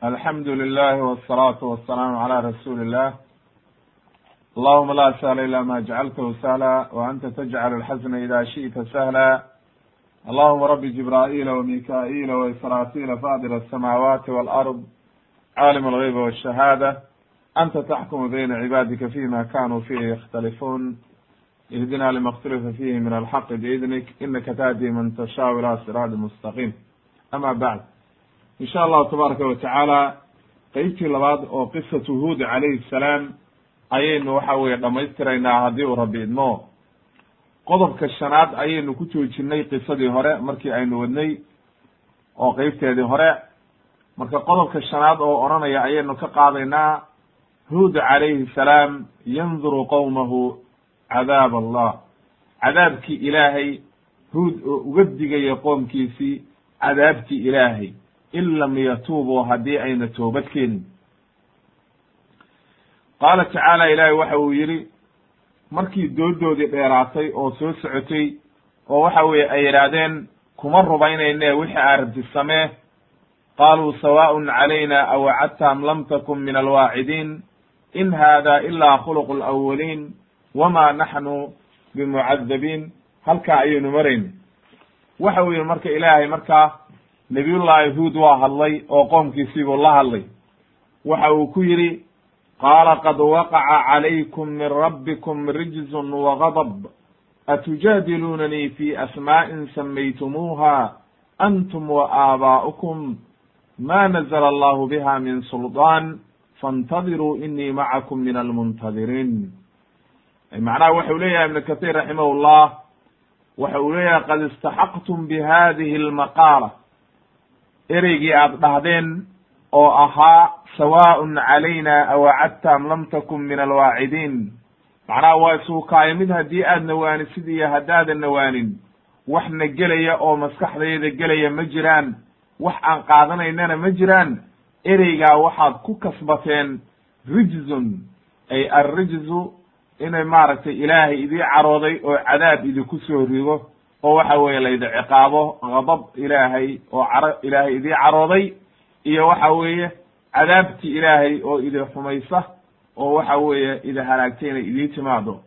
alxamdu lilahi wsalaatu wasalaamu calaa rasuuli illah allahuma la sahla ilaa ma jacaltahu sahla wa anta tajcalu alxasna ida shi'ta sahla allahuma rabbi jibraa'iila wamikaa'iila waisraafiila faadir asamaawaati walard caalim algeyba walshahaada anta taxkumu bayna cibaadika fima kanuu fiihi yakhtalifuun ihdina lima اkhtulifa fiihi min alxaqi biidnik inaka tahdi man tashaau ila siraadi mustaqiim ama bacd in sha allahu tabaaraka watacaala qeybtii labaad oo qisatu huud calayhi salaam ayaynu waxa weye dhamaystiraynaa haddii uu rabi idmo. Qodobka shanaad ayaynu ku joojinay qisadii hore markii aynu wadnay oo qeybteedii hore. Marka qodobka shanaad oo odhanaya ayaynu ka qaadaynaa huud calayhi salaam yanduru qowmahu cadaab allah. Cadaabkii ilaahay huud oo uga digaya qoomkiisii cadaabtii ilaahay in lam yatuubuu haddii ayna toobad keenin qaala tacaala ilaahay waxa uu yidhi markii doodoodii dheeraatay oo soo socotay oo waxa weeye ay yidhaahdeen kuma rubaynayne wixii aarabti samee qaaluu sawaaءun calayna awacadta am lam takun min alwaacidiin in haada ilaa khuluqu اlawaliin wama naxnu bimucadabiin halkaa ayaynu marayn waxa uu yihi marka ilaahay markaa nabiyullaahi huud waa hadlay oo qoomkiisiibuu la hadlay. Waxa uu ku yidhi qaala qad waqaca calaykum min rabbikum rijzun wagadab atujaadiluunanii fi asmaa'in samaytumuuha antum wa aabaa'ukum ma nazla allahu biha min suldaan faاntadiruu inii macakum min almuntadiriin macnaha waxau leeyahay ibnu kahiir raximah llah waxa uu leeyahay qad istaxaqtum bihadihi almaqaala ereygii aad dhahdeen oo ahaa sawaaءun calayna awacadta am lam takun min alwaacidiin. Macnaha waa isuukaayo mid haddii aad nawaanisid iyo haddaadan nawaanin wax na gelaya oo maskaxdayda gelaya ma jiraan wax aan qaadanaynana ma jiraan ereygaa waxaad ku kasbateen rijzun ay arrijzu inay maaragtay ilaahay idii carooday oo cadaab idinku soo rigo oo waxa weeye laydi ciqaabo gadab ilaahay oo caro ilaahay idii carooday iyo waxa weeye cadaabtii ilaahay oo idi xumaysa oo waxa weeye idi halaagtay inay idii timaado.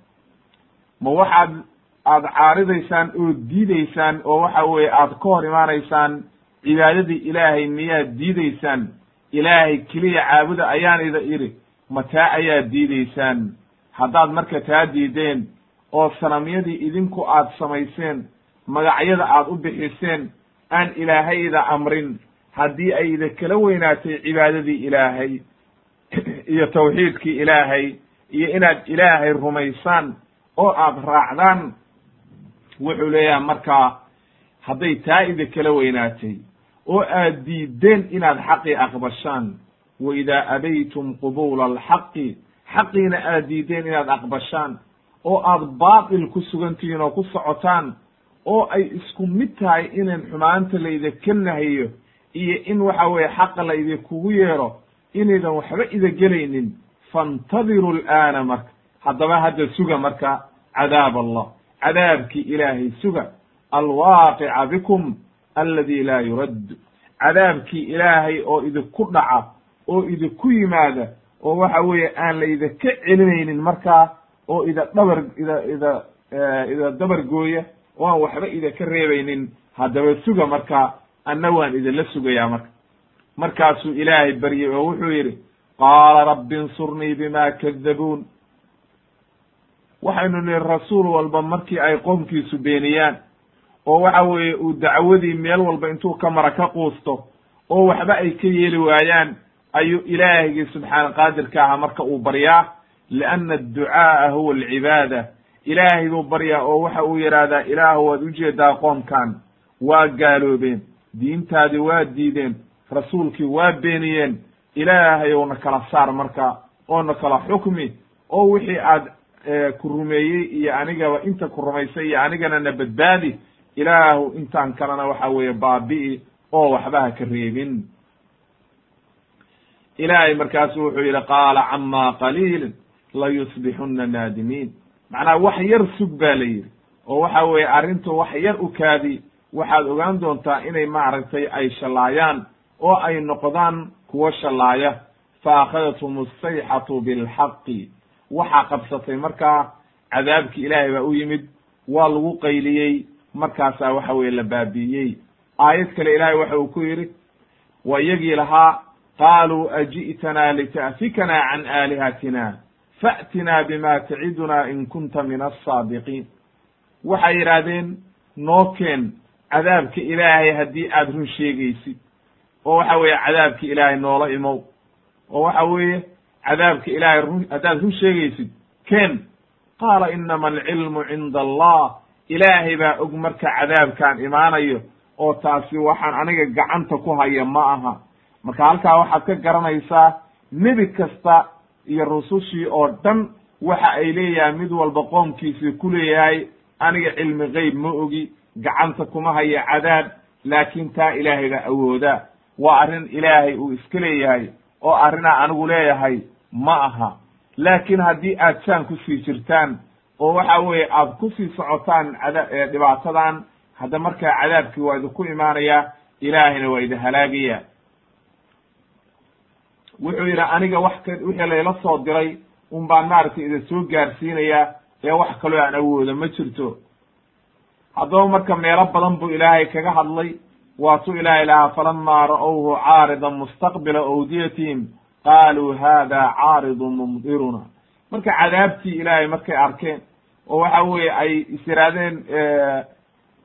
Ma waxaad aad caaridaysaan oo diidaysaan oo waxa weeye aad ka hor imaanaysaan cibaadadii ilaahay miyaad diidaysaan? Ilaahay keliya caabuda ayaan ida idhi ma taa ayaad diidaysaan? Haddaad marka taa diideen oo sanamyadii idinku aad samayseen magacyada aad u bixiseen aan ilaahayda amrin haddii ay ida kala weynaatay cibaadadii ilaahay iyo tawxiidkii ilaahay iyo inaad ilaahay rumaysaan oo aad raacdaan wuxuu leeyahay markaa hadday taa ida kala weynaatay oo aad diideen inaad xaqii aqbashaan wa idaa abaytum qubuula alxaqi xaqiina aad diideen inaad aqbashaan oo aad baatil ku sugantihiin oo ku socotaan oo ay isku mid tahay inan xumaanta laydinka nahiyo iyo in waxa weeye xaqa laydinkugu yeero inaydan waxba ida gelaynin. Faاntadiru lana marka haddaba hadda suga marka cadaab allah. Cadaabkii ilaahay suga alwaaqica bikum aladi laa yuradd cadaabkii ilaahay oo idinku dhaca oo idinku yimaada oo waxa weeye aan laydinka celinaynin markaa oo ida dhabar ida ida ida dabar gooya oo aan waxba idinka reebaynin haddaba suga marka anna waan idinla sugayaa marka. Markaasuu ilaahay baryey oo wuxuu yidhi qaala rabbi insurnii bima kadabuun waxaynu nihi rasuul walba markii ay qoomkiisu beeniyaan oo waxa weeye uu dacwadii meel walba intuu ka mara ka quusto oo waxba ay ka yeeli waayaan ayuu ilaahigii subxaana qaadirka ahaa marka uu baryaa lianna adducaa'a huwa alcibaada ilaahay buu baryaa oo waxa uu yidhaahdaa ilaahu waad u jeedaa qoomkan. Waa gaaloobeen. Diintaadii waa diideen. Rasuulkii waa beeniyeen. Ilaahay ou na kala saar marka oo na kala xukmi. Oo wixii aad ku rumeeyey iyo anigaba inta ku rumaysay iyo anigana na badbaadi ilaahu intaan kalena waxa weeye baabi'i oo waxba ha ka reebin. Ilaahay markaasu wuxuu yidhi qaala cama qaliilin layusbixuna naadimiin macnaha wax yar sug baa la yidhi oo waxa weeye arrintu wax yar u kaadi waxaad ogaan doontaa inay maaragtay ay shallaayaan oo ay noqdaan kuwo shallaaya. Fa akhadathum asayxatu bilxaqi. Waxaa qabsatay markaa cadaabkii ilaahay baa u yimid waa lagu qayliyey markaasaa waxa weye la baabi'iyey aayad kale ilaahay waxa uu ku yidhi waa iyagii lahaa qaaluu aji'tanaa lita'fikana can aalihatina fa'tinaa bima taciduna in kunta min alsaadiqiin waxay yidhaahdeen noo keen cadaabka ilaahay haddii aad run sheegaysid. Oo waxa weeye cadaabka ilaahay noola imow. Oo waxa weeye cadaabka ilaahay run haddaad run sheegaysid keen. Qaala inama alcilmu cinda allah. Ilaahay baa og marka cadaabkaan imaanayo oo taasi waxaan aniga gacanta ku haya ma aha. Marka halkaa waxaad ka garanaysaa nebi kasta iyo rusushii oo dhan waxa ay leeyahay mid walba qoomkiisii ku leeyahay aniga cilmi geyb ma ogi gacanta kuma haya cadaab laakiin taa ilaahay baa awoodaa waa arrin ilaahay uu iska leeyahay oo arrinaa anigu leeyahay ma aha. Laakiin haddii aad saan ku sii jirtaan oo waxa weeye aad ku sii socotaan cada dhibaatadan hadda markaa cadaabkii waa idinku imaanayaa ilaahayna waa idin halaagaya wuxuu yidhi aniga wax ka wixii layla soo diray un baan maaragtay idin soo gaarsiinayaa ee wax kaloo aan awoodo ma jirto. Haddaba marka meelo badan buu ilaahay kaga hadlay. Waatuu ilaahay lahaa falamaa ra'owhu caaridan mustaqbila awdiyatihim qaaluu hada caaridun mumdiruna. Marka cadaabtii ilaahay markay arkeen oo waxa weeye ay is yidhaahdeen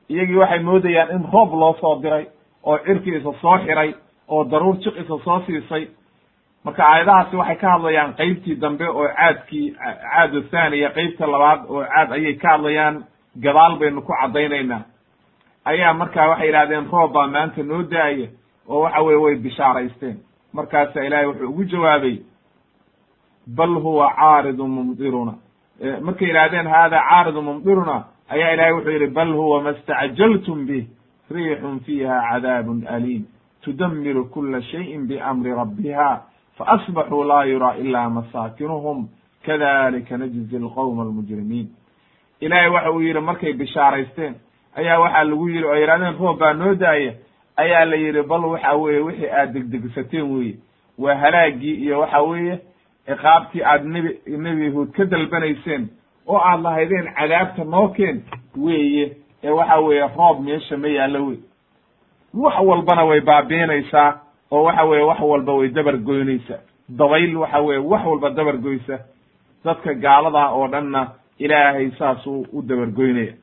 iyagii waxay moodayaan in roob loo soo diray oo cirkiisa soo xiray oo daruur jiqisa soo siisay marka aayadahaasi waxay ka hadlayaan qeybtii dambe oo caadkii caadu thaniya qeybta labaad oo caad ayay ka hadlayaan gadaal baynu ku caddaynaynaa. Ayaa markaa waxay yidhahdeen roob baa maanta noo da'aya oo waxa weye way bishaaraysteen. Markaasa ilaahay wuxuu ugu jawaabay bal huwa caaridun mumdiruna. Markay yidhahdeen hada caaridun mumdiruna ayaa ilahay wuxuu yidhi bal huwa ma stacjaltum bih riixun fiiha cadaabun aliim. Tudamiru kula shayin biamri rabbiha faasbaxuu laa yuraa ila masaakinuhum kadalika najzi alqowma almujrimiin ilaahay waxa uu yidhi markay bishaaraysteen ayaa waxaa lagu yidhi oo yidhahdeen roob baa noo daaya ayaa la yidhi bal waxa weeye wixii aad degdegsateen weye waa halaagii iyo waxa weeye ciqaabtii aad nebi nebi yahuud ka dalbanayseen oo aad lahaydeen cadaabta noo keen weeye ee waxa weeye roob meesha ma yaallo wey wax walbana way baabiinaysaa oo waxa weeye wax walba way dabar goynaysaa dabayl waxa weeye wax walba dabar goysa dadka gaaladaa oo dhanna ilaahay saasuu u dabargoynaya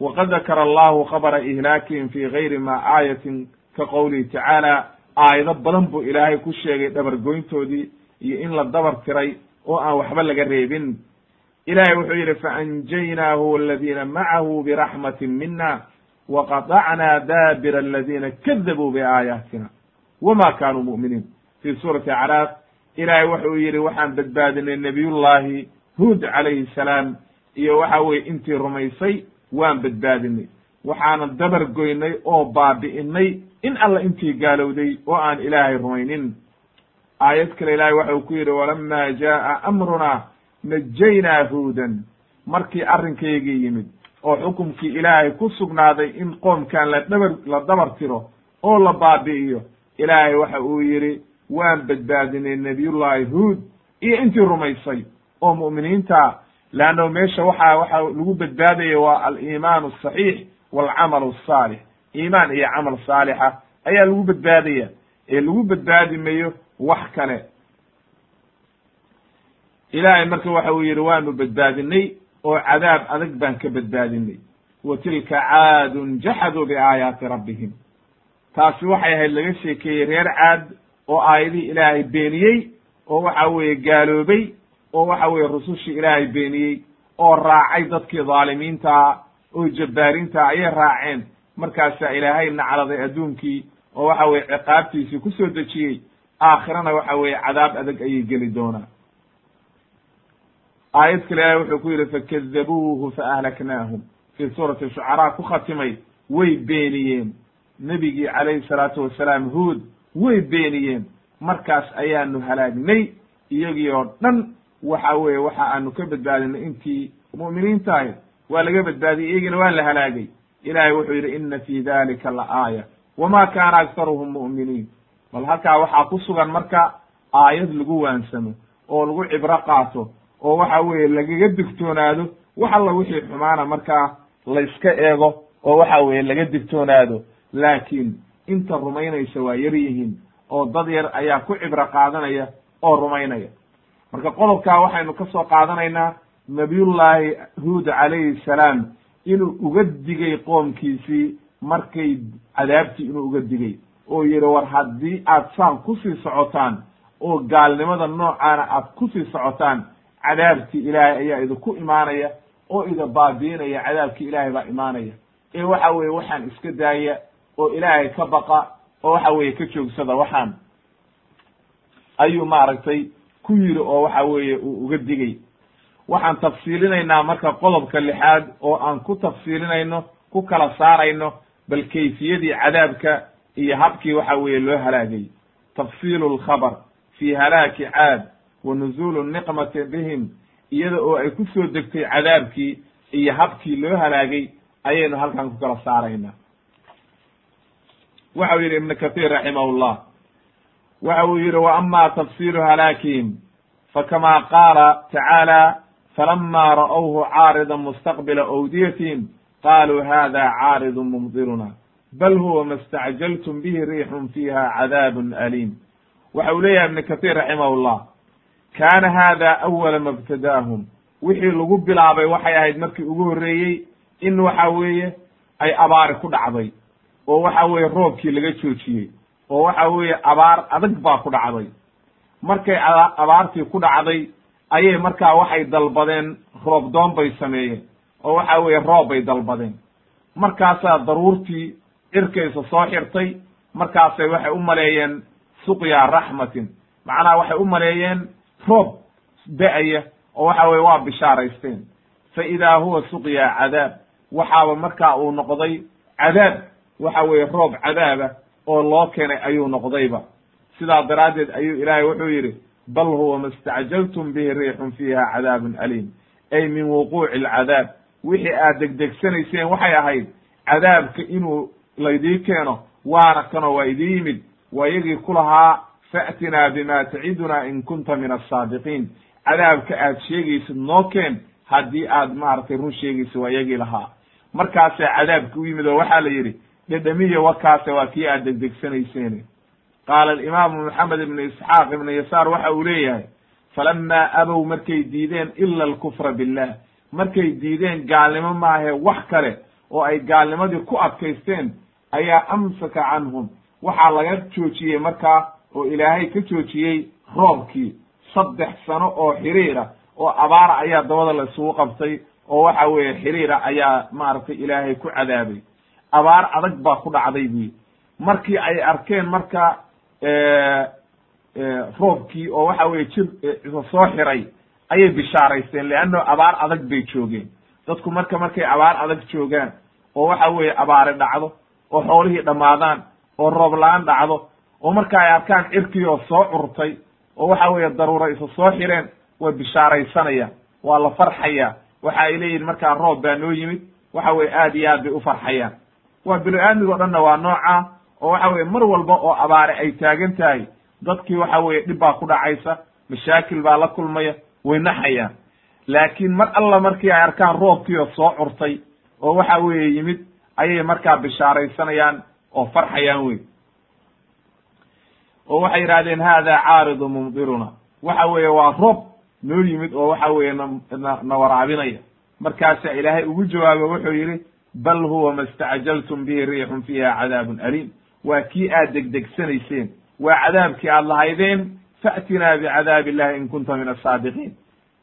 waqad dakara allahu khabara ihlaakihim fi gayri ma aayatin ka qowlihi tacaala aayado badan buu ilaahay ku sheegay dhabargoyntoodii iyo in la dabar tiray oo aan waxba laga reebin. Ilahay wuxuu yidhi faanjaynaahu waladiina macahu biraxmatin mina waqatacnaa daabira aladina kadabuu biaayaatina wama kanuu mu'miniin fi suurati acraaf ilahay wuxuu yidhi waxaan badbaadinay nabiyullahi huud calayhi salaam iyo waxa weye intii rumaysay waan badbaadinay waxaanan dabar goynay oo baabi'inay in alla intii gaalowday oo aan ilaahay rumaynin aayad kale ilahay waxa uu ku yidhi walama jaa'a amruna najaynaa huudan markii arrinkaygii yimid oo xukumkii ilaahay ku sugnaaday in qoomkan la dhabar la dabar tiro oo la baabi'iyo ilaahay waxa uu yidhi waan badbaadinay nabiyullahi huud iyo intii rumaysay. Oo mu'miniinta leannahu meesha waxaa waxa lagu badbaadaya waa aliimaan asaxiix walcamal asaalix iimaan iyo camal saalixa ayaa lagu badbaadaya. Ee lagu badbaadi mayo wax kale. Ilaahay marka waxa uu yidhi waanu badbaadinay oo cadaab adag baan ka badbaadinay. Wa tilka caadun jaxaduu biaayaati rabbihim taasi waxay ahayd laga sheekeeyey reer caad oo aayadihii ilaahay beeniyey oo waxa weeye gaaloobay oo waxa weeye rusushii ilaahay beeniyey oo raacay dadkii dhaalimiintaa oo jabbaariinta ayay raaceen. Markaasaa ilaahay nacladay adduunkii oo waxa weye ciqaabtiisii ku soo dejiyey aakhirana waxa weeye cadaab adag ayay geli doonaa aayad kale ilahay wuxuu ku yidhi fakadabuuhu faahlaknaahum fii suurati shucaraa ku khatimay way beeniyeen nebigii calayhi salaatu wasalaam huod way beeniyeen. Markaas ayaanu halaagnay iyagii oo dhan waxa weeye waxa aanu ka badbaadinay intii mu'miniinta ahayd waa laga badbaadiyey iyagina waa la halaagay. Ilahay wuxuu yidhi ina fi dalika la aaya. Wama kana aktaruhum mu'miniin. Bal halkaa waxaa ku sugan marka aayad lagu waansamo oo lagu cibro qaato oo waxa weeye lagaga digtoonaado wax alla wixii xumaana markaa layska eego oo waxa weeye laga digtoonaado laakiin inta rumaynaysa waa yar yihiin oo dad yar ayaa ku cibro qaadanaya oo rumaynaya. Marka qodobkaa waxaynu ka soo qaadanaynaa nabiyullaahi huud calayhi salaam inuu uga digay qoomkiisii markay cadaabtii inuu uga digay. Oo yidhi war haddii aad saan ku sii socotaan oo gaalnimada noocaana aad ku sii socotaan cadaabkii ilaahay ayaa idinku imaanaya oo ida baabiinaya cadaabkii ilaahay baa imaanaya. Ee waxa weeye waxaan iska daaya oo ilaahay ka baqa oo waxa weeye ka joogsada waxaan. Ayuu maaragtay ku yiri oo waxa weeye uu uga digay. Waxaan tafsiilinaynaa marka qodobka lixaad oo aan ku tafsiilinayno ku kala saarayno bal kayfiyadii cadaabka iyo habkii waxa weeye loo halaagay. Tafsiilu lkhabar fi halaaki caad wa nuzuulu niqmati bihim iyada oo ay ku soo degtay cadaabkii iyo habkii loo halaagay ayaynu halkan ku kala saaraynaa waxa uu yidhi ibnu kahiir raximahullah waxa uu yidhi wa ama tafsiilu halaakihim fakama qaala tacaala falama ra'whu caarida mustaqbila awdiyatihim qaluu hada caaridu mumdiruna bal huwa ma stacjaltum bihi riixun fiiha cadaabun aliim. Waxa uu leeyahay ibnu kahiir raximahullah kaana hada awala ma btadaahum wixii lagu bilaabay waxay ahayd markii ugu horreeyey in waxa weeye ay abaari ku dhacday oo waxa weeye roobkii laga joojiyey oo waxa weeye abaar adag baa ku dhacday. Markay abaartii ku dhacday ayay markaa waxay dalbadeen roob doon bay sameeyeen oo waxa weeye roob bay dalbadeen. Markaasaa daruurtii cirkaysa soo xirtay markaasay waxay u maleeyeen suqya raxmatin. Macnaha waxay u maleeyeen roob da'aya oo waxa weye waa bishaaraysteen. Fa idaa huwa suqya cadaab waxaaba markaa uu noqday cadaab waxa weeye roob cadaaba oo loo keenay ayuu noqdayba. Sidaa daraaddeed ayuu ilaahay wuxuu yidhi bal huwa ma istacjaltum bihi riixun fiiha cadaabun aliim. Ay min wuquuci alcadaab wixii aad degdegsanayseen waxay ahayd cadaabka inuu laydii keeno waana kanoo waa idii yimid. Waa iyagii ku lahaa fa'tinaa bima taciduna in kunta min asaadiqiin cadaabka aad sheegaysid noo keen haddii aad maaragtay run sheegaysid waa iyagii lahaa. Markaasaa cadaabki u yimid oo waxaa la yidhi dhedhemiya wakaase waa kii aad degdegsanayseen qaala alimaamu maxamed ibnu isxaaq ibnu yasaar waxa uu leeyahay falamaa abow markay diideen ila alkufra billah. Markay diideen gaalnimo maahe wax kale oo ay gaalnimadii ku adkaysteen ayaa amsaka canhum. Waxaa laga joojiyey markaa oo ilaahay ka joojiyey roobkii. Saddex sano oo xiriira oo abaara ayaa dabada la isugu qabtay oo waxa weeye xiriira ayaa maaragtay ilaahay ku cadaabay abaar adag baa ku dhacday buyi markii ay arkeen marka roobkii oo waxa weye jir soo xiray ayay bishaaraysteen leanno abaar adag bay joogeen. Dadku marka markay abaar adag joogaan oo waxa weeye abaare dhacdo oo xoolihii dhammaadaan oo roob la'aan dhacdo oo marka ay arkaan cirkii oo soo curtay oo waxa weeye daruura isa soo xireen way bishaaraysanayaan waa la farxaya waxa ay leeyihiin markaa roob baa noo yimid waxa weye aad iyo aad bay u farxayaan waa bini aadmigo dhanna waa nooca oo waxa weye mar walba oo abaare ay taagan tahay dadkii waxa weeye dhib baa ku dhacaysa mashaakil baa la kulmaya way naxayaan. Laakiin mar alla markii ay arkaan roobkii oo soo curtay oo waxa weeye yimid ayay markaa bishaaraysanayaan oo farxayaan wey oo waxay yidhahdeen hada caaridu mumdiruna waxa weeye waa roob noo yimid oo waxa weeye na na waraabinaya. Markaasaa ilaahay ugu jawaabo wuxuu yidhi bal huwa ma istacjaltum bihi riixun fiiha cadaabun aliim waa kii aad degdegsanayseen waa cadaabkii aad lahaydeen fa'tinaa bicadaabi illahi in kunta min asaadiqiin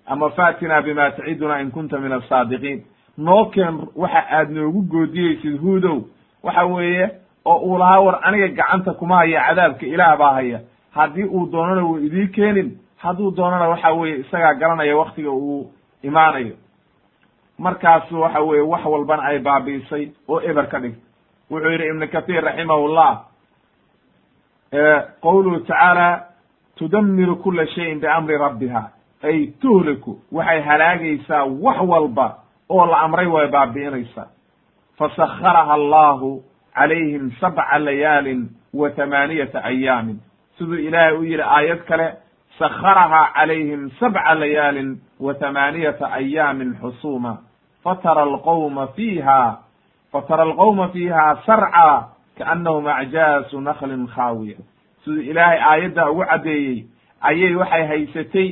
ama fa'tinaa bima taciduna in kunta min asaadiqiin noo keen waxa aad noogu goodiyeysid huudow waxa weeye oo uu lahaa war aniga gacanta kuma haya cadaabka ilaah baa haya. Haddii uu doonana wuu idii keenin hadduu doonana waxa weeye isagaa garanaya waktiga uu imaanayo markaasu waxa weeye wax walbana ay baabi'isay oo eber ka dhig. Wuxuu yidhi ibnu kahiir raximahullah qowluhu tacaala tudamiru kula shayin biamri rabbiha. Ay tuhliku waxay halaagaysaa wax walba oo la amray way baabi'inaysaa. Fasakharaha allahu calayhim sabca layaalin wa thamaaniyata ayaamin siduu ilaahay u yidhi aayad kale sakharahaa calayhim sabca layaalin wa thamaaniyata ayaamin xusuuma fatara alqowma fiiha fatara alqowma fiiha sarca kaannahum acjaasu naklin khaawiya siduu ilaahay aayaddaa ugu caddeeyey ayay waxay haysatay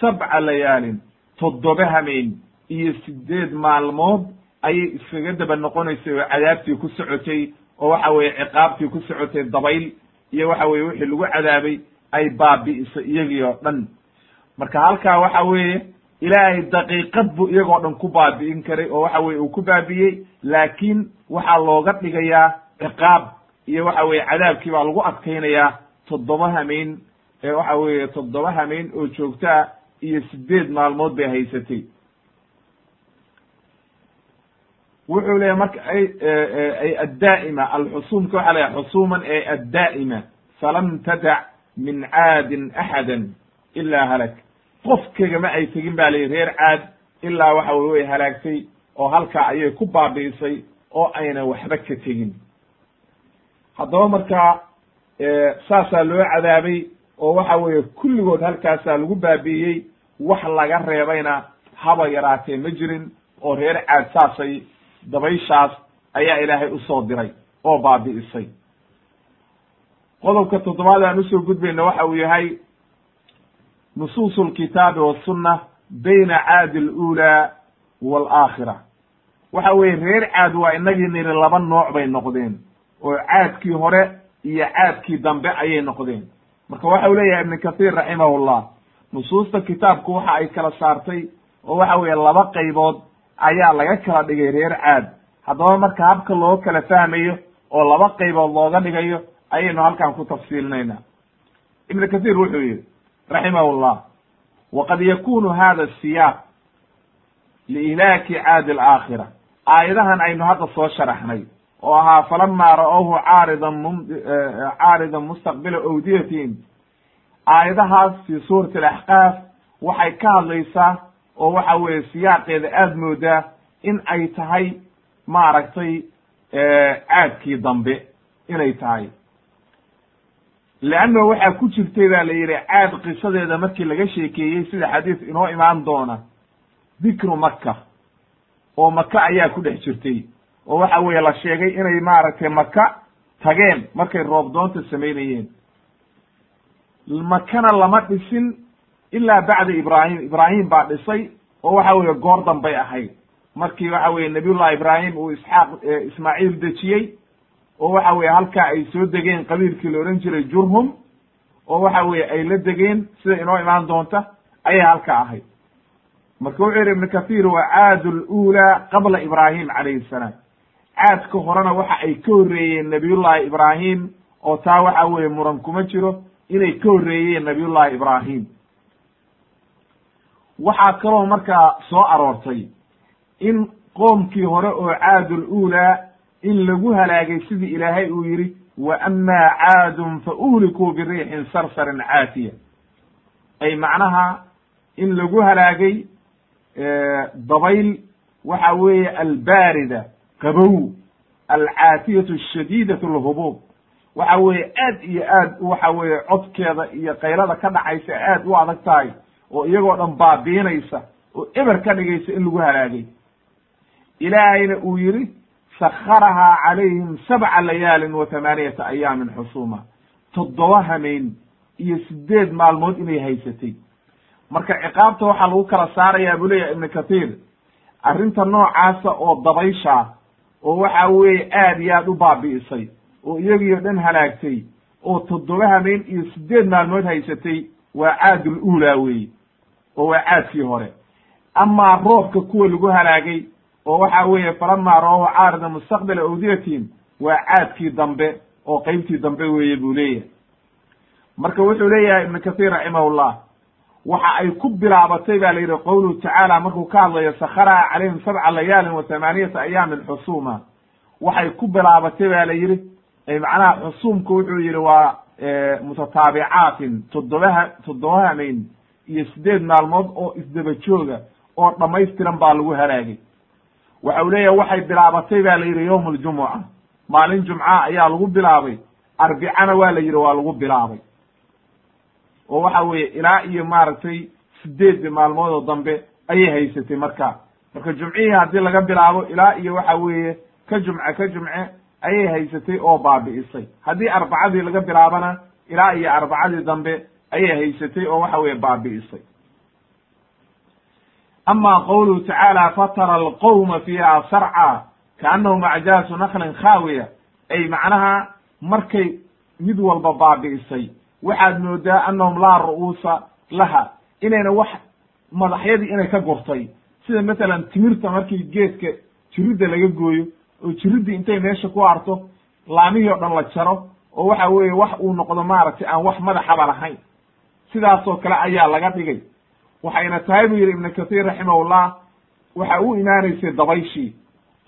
sabca layaalin toddoba hameen iyo sideed maalmood ayay iskaga daba noqonaysay oo cadaabtii ku socotay oo waxa weeye ciqaabtii ku socotay dabayl iyo waxa weye wixii lagu cadaabay ay baabi'iso iyagii oo dhan marka halkaa waxa weeye ilaahay daqiiqad buu iyagoo dhan ku baabi'in karay oo waxa weye uu ku baabi'iyey laakiin waxaa looga dhigayaa ciqaab iyo waxa weye cadaabkii baa lagu adkaynayaa toddoba hameen ee waxa weeye toddoba hameen oo joogtaa iyo sideed maalmood bay haysatay. Wuxuu leeyahy marka ay ay addaa'ima alxusuumka waxa la xusuuman ee addaa'ima falam tadac min caadin axadan ilaa halak qof kagama ay tegin ba la yidhi reer caad ilaa waxa weye way halaagtay oo halkaa ayay ku baabi'isay oo ayna waxba ka tegin. Haddaba markaa saasaa loo cadaabay oo waxa weeye kulligood halkaasaa lagu baabi'iyey wax laga reebayna haba yaraatee ma jirin oo reer caad saasay dabayshaas ayaa ilaahay u soo diray oo baabi'isay qodobka toddobaad aan u soo gudbayna waxa uu yahay nusuusu lkitaabi wasunna bayna caadi alula waalaakhira waxa weeye reer caad waa inagii niri laba nooc bay noqdeen oo caadkii hore iyo caadkii dambe ayay noqdeen. Marka waxa uu leeyahay ibn kahiir raximahullah nusuusta kitaabku waxa ay kala saartay oo waxa weeye laba qaybood ayaa laga kala dhigay reer caad. Haddaba marka habka loo kala fahmayo oo laba qaybood looga dhigayo ayaynu halkan ku tafsiilinayna ibn kahiir wuxuu yihi raximahullah waqad yakunu hada siyaaq liihlaaki caadi alaakhira aayadahan aynu hadda soo sharaxnay oo ahaa falama ra'awhu caaridan m caaridan mustaqbila awdiyatihim aayadahaas fi suurati alaxqaaf waxay ka hadlaysaa oo waxa weeye siyaaqeeda aada moodaa in ay tahay maaragtay caadkii dambe inay tahay leanno waxaa ku jirtay baa la yidhi caad qisadeeda markii laga sheekeeyey sida xadiis inoo imaan doona dikru maka oo maka ayaa ku dhex jirtay oo waxa weeye la sheegay inay maaragtay maka tageen markay roob doonta samaynayeen makana lama dhisin ilaa bacda ibraahim ibraahim baa dhisay oo waxa weeye goor dambay ahayd markii waxa weye nabiyullahi ibraahim uu isxaaq ismaaciil dejiyey oo waxa weye halkaa ay soo degeen qabiilkii la odhan jiray jurhum oo waxa weye ay la degeen sida inoo imaan doonta ayay halkaa ahayd marka wuxuu yihi ibnu kathir wa caadu lula qabla ibraahim calayhi salaam. Caadka horena waxa ay ka horreeyeen nabiyullahi ibraahim oo taa waxa weeye muran kuma jiro inay ka horreeyeen nabiyullahi ibraahim. Waxaa kaloo markaa soo aroortay in qoomkii hore oo caadul ulaa in lagu halaagay sidii ilaahay uu yidhi wa amaa caadun fa uhlikuu biriixin sarsarin caatiya ay macnaha in lagu halaagay dabayl waxa weeye albaarida qabow alcaatiyatu ashadiidatu alhubuub waxa weeye aad iyo aad waxa weeye codkeeda iyo qaylada ka dhacaysa aad u adag tahay oo iyagoo dhan baabiinaysa oo eber ka dhigaysa in lagu halaagay. Ilaahayna uu yidhi sakharahaa calayhim sabca layaalin wa thamaaniyata ayaamin xusuuma. Toddoba hameen iyo sideed maalmood inay haysatay. Marka ciqaabta waxaa lagu kala saarayaa buu leeyahay ibnu kathiir arrinta noocaasa oo dabayshaa oo waxa weeye aad iyo aad u baabi'isay oo iyagiio dhan halaagtay oo toddoba hameen iyo sideed maalmood haysatay waa caadul uulaa weeye oo waa caadkii hore. Amaa roobka kuwa lagu halaagay oo waxa weeye falamaa rawahu caarida mustaqbila awdiyatihim waa caadkii dambe oo qeybtii dambe weeye buu leeyahay. Marka wuxuu leeyahay ibnu kathiir raximahullah waxa ay ku bilaabatay ba la yidhi qowluhu tacaala markuu ka hadlayo sakharaha calayhim sabca layaalin wa thamaaniyata ayaamin xusuuma. Waxay ku bilaabatay ba la yidhi macnaha xusuumku wuxuu yidhi waa mutataabicaatin toddobaha toddoba hamayn iyo sideed maalmood oo isdaba jooga oo dhammaystiran baa lagu halaagay waxa uu leeyahay waxay bilaabatay ba la yidhi yowm aljumuca maalin jumca ayaa lagu bilaabay. Arbicana waa la yidhi waa lagu bilaabay. Oo waxa weeye ilaa iyo maaragtay sideedii maalmoodoo dambe ayay haysatay markaa marka jumcihii haddii laga bilaabo ilaa iyo waxa weeye ka jumce ka jumce ayay haysatay oo baabi'isay. Haddii arbacadii laga bilaabana ilaa iyo arbacadii dambe ayay haysatay oo waxa weeye baabi'isay ama qowluhu tacaala fatara alqowma fiiha sarca kaannahum acjaasu naklin khaawiya ay macnaha markay mid walba baabi'isay waxaad moodaa annahum laa ru'uusa laha inayna wax madaxyadii inay ka gurtay sida masalan timirta markii geedka jiridda laga gooyo oo jiriddii intay meesha ku harto laamihii o dhan la jaro oo waxa weeye wax uu noqdo maaragtay aan wax madaxaba lahayn sidaasoo kale ayaa laga dhigay waxayna tahay buu yidhi ibnu kathiir raximahullah waxa u imaanaysay dabayshii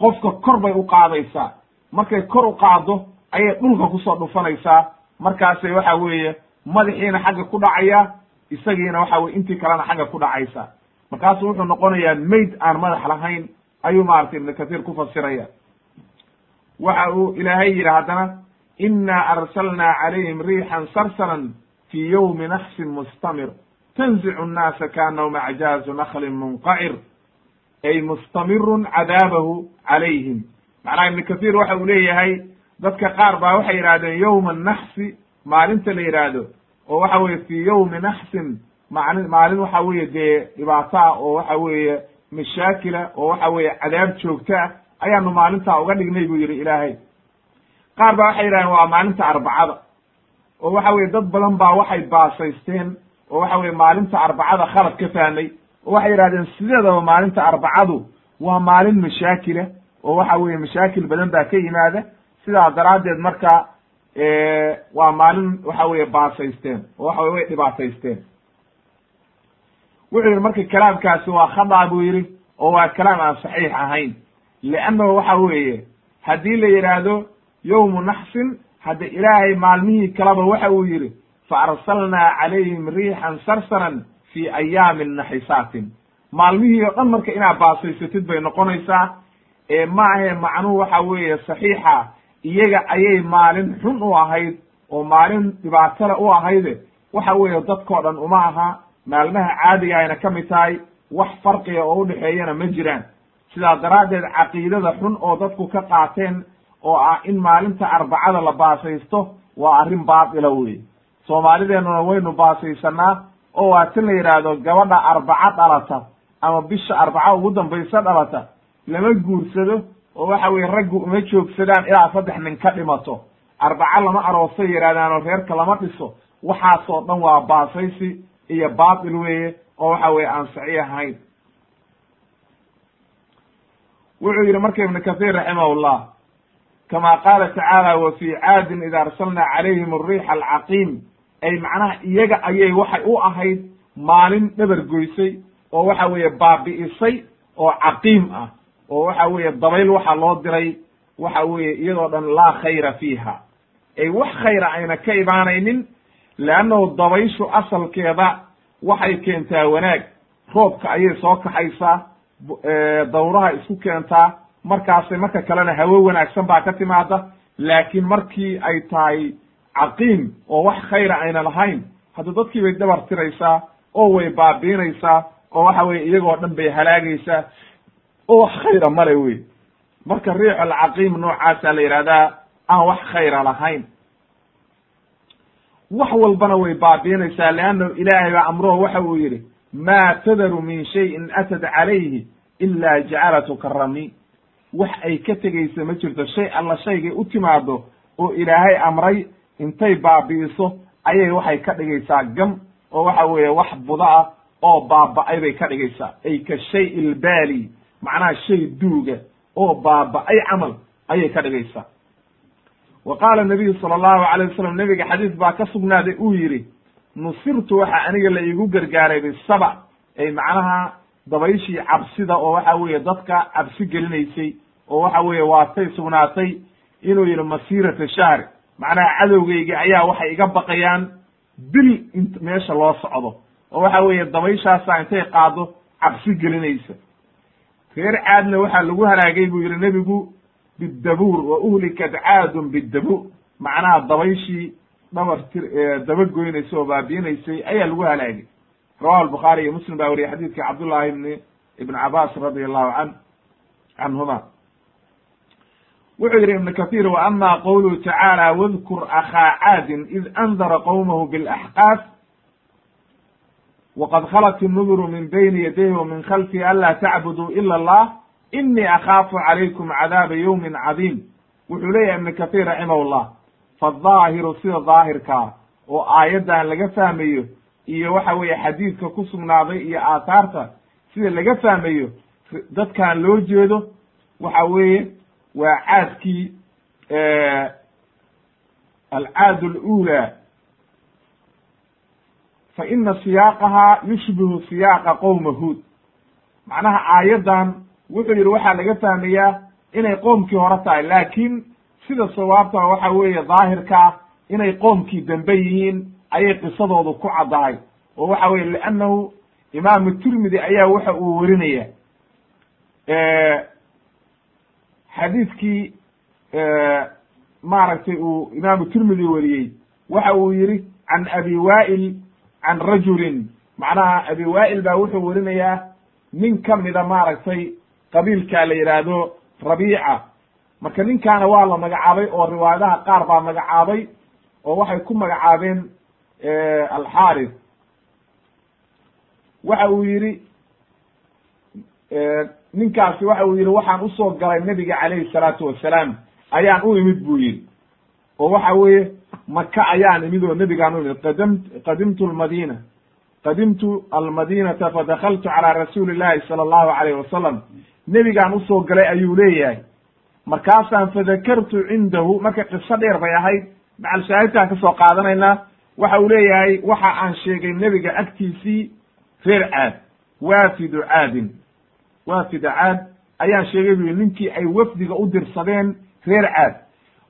qofka kor bay u qaadaysaa. Markay kor u qaado ayay dhulka ku soo dhufanaysaa. Markaasay waxa weeye madaxiina xagga ku dhacaya isagiina waxa weye intii kalena xagga ku dhacaysa. Markaasu wuxuu noqonayaa mayd aan madax lahayn ayuu maaragtay ibnu kathiir ku fasiraya. Waxa uu ilaahay yidhi haddana inaa arsalnaa calayhim riixan sarsaran fii yowmi naxsin mustamir tanzicu nnaasa kaanahum acjaazu naklin munqacir ay mustamirun cadaabahu calayhim macnaha ibnu kathiir waxa uu leeyahay dadka qaar baa waxay yidhahdeen yowma naxsi maalinta la yidhaahdo oo waxa weye fii yowmi naxsin maalin maalin waxa weeye dee dhibaato ah oo waxa weeye mashaakila oo waxa weeye cadaab joogto ah ayaanu maalintaa uga dhignay buu yidhi ilaahay qaar baa waxay yidhahdeen waa maalinta arbacada oo waxa weye dad badan baa waxay baasaysteen oo waxa weye maalinta arbacada khalad ka fahmay oo waxay yidhahdeen sideedaba maalinta arbacadu waa maalin mashaakila oo waxa weye mashaakil badan baa ka yimaada. Sidaa daraaddeed marka waa maalin waxa weye baasaysteen oo waxa weye way dhibaataysteen wuxuu yidhi marka kalaamkaasi waa khada buu yidhi oo waa kalaam aan saxiix ahayn. Leannahu waxa weeye haddii la yidhaahdo yowmu naxsin hadda ilaahay maalmihii kaleba waxa uu yidhi fa arsalnaa calayhim riixan sarsaran fii ayaamin naxisaatin maalmihii oo dhan marka inaad baasaysatid bay noqonaysaa ee ma ahe macnuhu waxa weeye saxiixa iyaga ayay maalin xun u ahayd oo maalin dhibaatale u ahayde waxa weeye dadkoo dhan uma aha maalmaha caadiga ayna ka mid tahay wax farqiga oo udhexeeyana ma jiraan sidaa daraaddeed caqiidada xun oo dadku ka qaateen oo ah in maalinta arbacada la baasaysto waa arrin baatila wey soomaalideennuna waynu baasaysanaa oo waa tin la yidhaahdo gabadha arbaco dhalata ama bisha arbaco ugu dambaysa dhalata lama guursado oo waxa weye raggu uma joogsadaan ilaa saddex nin ka dhimato. Arbaco lama aroosay yidhahdaan oo reerka lama dhiso. Waxaasoo dhan waa baasaysi iyo baatil weeye oo waxa weye aan saxiix ahayn. Wuxuu yidhi marka ibnu kahiir raximahullah kama qaala tacaala wa fii caadin ida arsalna calayhim ariixa alcaqiim ay macnaha iyaga ayay waxay u ahayd maalin dhabar goysay oo waxa weeye baabi'isay oo caqiim ah oo waxa weeye dabayl waxaa loo diray waxa weeye iyadoo dhan laa khayra fiiha. Ay wax khayra ayna ka imaanaynin leannahu dabayshu asalkeeda waxay keentaa wanaag. Roobka ayay soo kaxaysaa dawraha isku keentaa. Markaasay marka kalena hawo wanaagsan baa ka timaada laakiin markii ay tahay caqiim oo wax khayra ayna lahayn. Hadda dadkii bay dabar tiraysaa oo way baabiinaysaa oo waxa weye iyagoo dhan bay halaagaysaa oo wax khayra male wey marka riix alcaqiim noocaasa la yidhahdaa aan wax khayra lahayn. Wax walbana way baabiinaysaa leannahu ilaahay baa amroho waxa uu yidhi maa tadaru min shayin atad calayhi ilaa jacalatu karami wax ay ka tegaysa ma jirto shay alla shaygay u timaado oo ilaahay amray intay baabi'iso ayay waxay ka dhigaysaa gam oo waxa weeye wax buda ah oo baaba'ay bay ka dhigaysaa. Ay ka shay ilbaali macnaha shay duuga oo baaba'ay camal ayay ka dhigaysaa. Wa qaala nabiyu sala allahu alayh wasalam nebiga xadiis baa ka sugnaaday uu yidhi nusirtu waxa aniga la iigu gargaaray bisaba ay macnaha dabayshii cabsida oo waxa weeye dadka cabsi gelinaysay oo waxa weeye waatay sugnaatay inuu yidhi masiirata shahri macnaha cadowgaygi ayaa waxay iga baqayaan bil meesha loo socdo. Oo waxa weeye dabayshaasaa intay qaado cabsi gelinaysa. Reer caadna waxaa lagu halaagay buu yidhi nebigu bidabuur wa uhlikat caadun bidabuur macnaha dabayshii dhabar tir dabagoynaysay oo baabiinaysay ayaa lagu halaagay. Rawahu albukhaari iyo muslim baa wariyay xadiidkii cabdullahi ibni ibn cabaas radi allahu can canhuma wuxuu yidhi ibn kathir wa ama qowluhu tacaala wadkur akhaa caadin id andara qowmahu bilaxqaaf wqad khalat الnuduru min bayni yadayhi wa min khalfihi anlaa tacbuduu ila allah inii akhaafu calaykum cadaaba yowmin cadiim. Wuxuu leeyahay ibn kahiir raximah llah fadaahiru sida daahirkaa oo aayaddan laga fahmayo iyo waxa weeye xadiidka ku sugnaaday iyo aathaarta sida laga fahmayo dadkan loo jeedo waxa weeye waa caadkii alcaad alula fa ina siyaaqaha yushbihu siyaaqa qowma huod macnaha aayaddan wuxuu yidhi waxaa laga fahmayaa inay qoomkii hore tahay laakiin sida sawaabta waxa weeye daahirkaa inay qoomkii dambe yihiin ayay qisadoodu ku caddahay. Oo waxa weye liannahu imaamu tirmidi ayaa waxa uu werinaya xadiidkii maaragtay uu imaamu tirmidi weriyey waxa uu yihi can abi wa'il can rajulin. Macnaha abi wa'il baa wuxuu werinayaa nin ka mida maaragtay qabiilka la yidhaahdo rabiica. Marka ninkaana waa la magacaabay oo riwaayadaha qaar baa magacaabay oo waxay ku magacaabeen alxaaris. Waxa uu yidhi ninkaasi waxa uu yidhi waxaan u soo galay nebiga calayhi salaatu wasalaam ayaan u imid buu yidhi. Oo waxa weeye maka ayaan imid oo nebigaan u imid qadam qadimtu lmadina qadimtu almadinata fadakaltu calaa rasuuli llahi sala allahu alayh wasalam. Nebigaan u soo galay ayuu leeyahay. Markaasaan fadakartu cindahu marka qiso dheer bay ahayd macal shaahidkaan ka soo qaadanaynaa waxa uu leeyahay waxa aan sheegay nebiga agtiisii reer caad waafidu caadin waafida caad ayaan sheegay bu ninkii ay wafdiga u dirsadeen reer caad.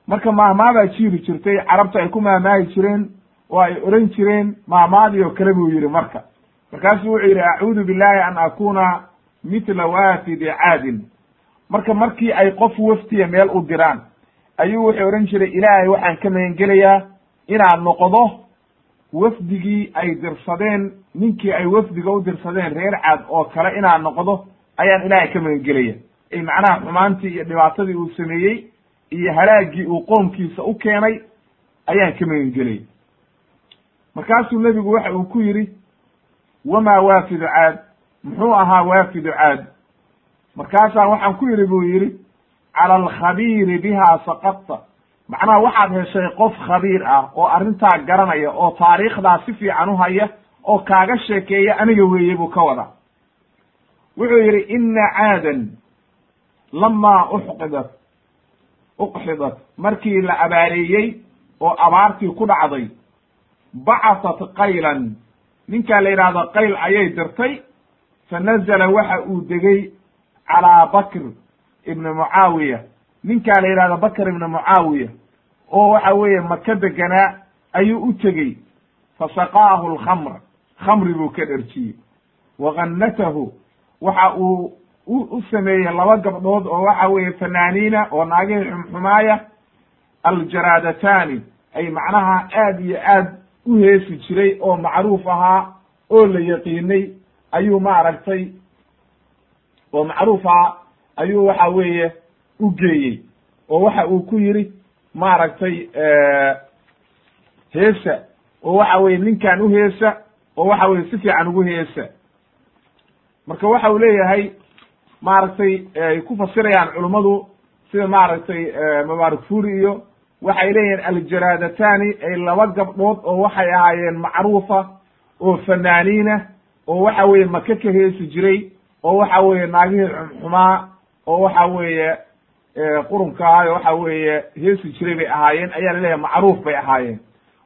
Marka maahmaadaa jiiri jirtay carabta ay ku maahmaahi jireen oo ay oran jireen maahmaadii oo kale buu yidhi marka. Markaasuu wuxuu yidhi acuudu billahi an akuna mitla waafidi caadin. Marka markii ay qof waftiya meel u diraan ayuu wuxuu odhan jiray ilaahay waxaan ka magangelayaa inaad noqdo wafdigii ay dirsadeen ninkii ay wafdiga u dirsadeen reer caad oo kale inaad noqdo ayaan ilaahay ka magangelaya ay macnaha xumaantii iyo dhibaatadii uu sameeyey iyo halaagii uu qoomkiisa u keenay ayaan ka magangelaya markaasuu nebigu waxa uu ku yidhi wamaa waafidu caad? Muxuu ahaa waafidu caad. Markaasaa waxaan ku yidhi buu yidhi cala alkhabiiri biha saqadta macnaha waxaad heshay qof khabiir ah oo arrintaa garanaya oo taariikhdaa si fiican u haya oo kaaga sheekeeya aniga weeye buu ka wada wuxuu yidhi ina caadan lamaa uxqidat uqxidat. Markii la abaareeyey oo abaartii ku dhacday bacasat qaylan. Ninkaa la yidhaahdo qayl ayay dirtay. Fa waxa uu degey calaa bakr ibni mucaawiya. Ninkaa la yidhahdo bakr ibni mucaawiya oo waxa weeye maka deganaa ayuu u tegey. Fasaqaahu alkhamra khamri buu ka dherjiyey wa gannatahu waxa uu u sameeyey laba gabdhood oo waxa weeye fanaaniina oo naagihii xumxumaaya aljaraadataani ay macnaha aad iyo aad u heesi jiray oo macruuf ahaa oo la yaqiinay ayuu maaragtay oo macruuf ahaa ayuu waxa weeye u geeyey oo waxa uu ku yidhi maaragtay heesa oo waxa weye ninkan u heesa oo waxa weye si fiican ugu heesa marka waxa uu leeyahay maaragtay ay ku fasirayaan culummadu sida maaragtay mubaarak furi iyo waxay leeyihiin aljaraadataani ay laba gabdhood oo waxay ahaayeen macruufa oo fanaaniina oo waxa weeye maka ka heesi jiray oo waxa weeye naagihii xumxumaa oo waxa weeye qurunka ahayo waxa weeye heesi jiray bay ahaayeen ayaa la leeyahay macruuf bay ahaayeen.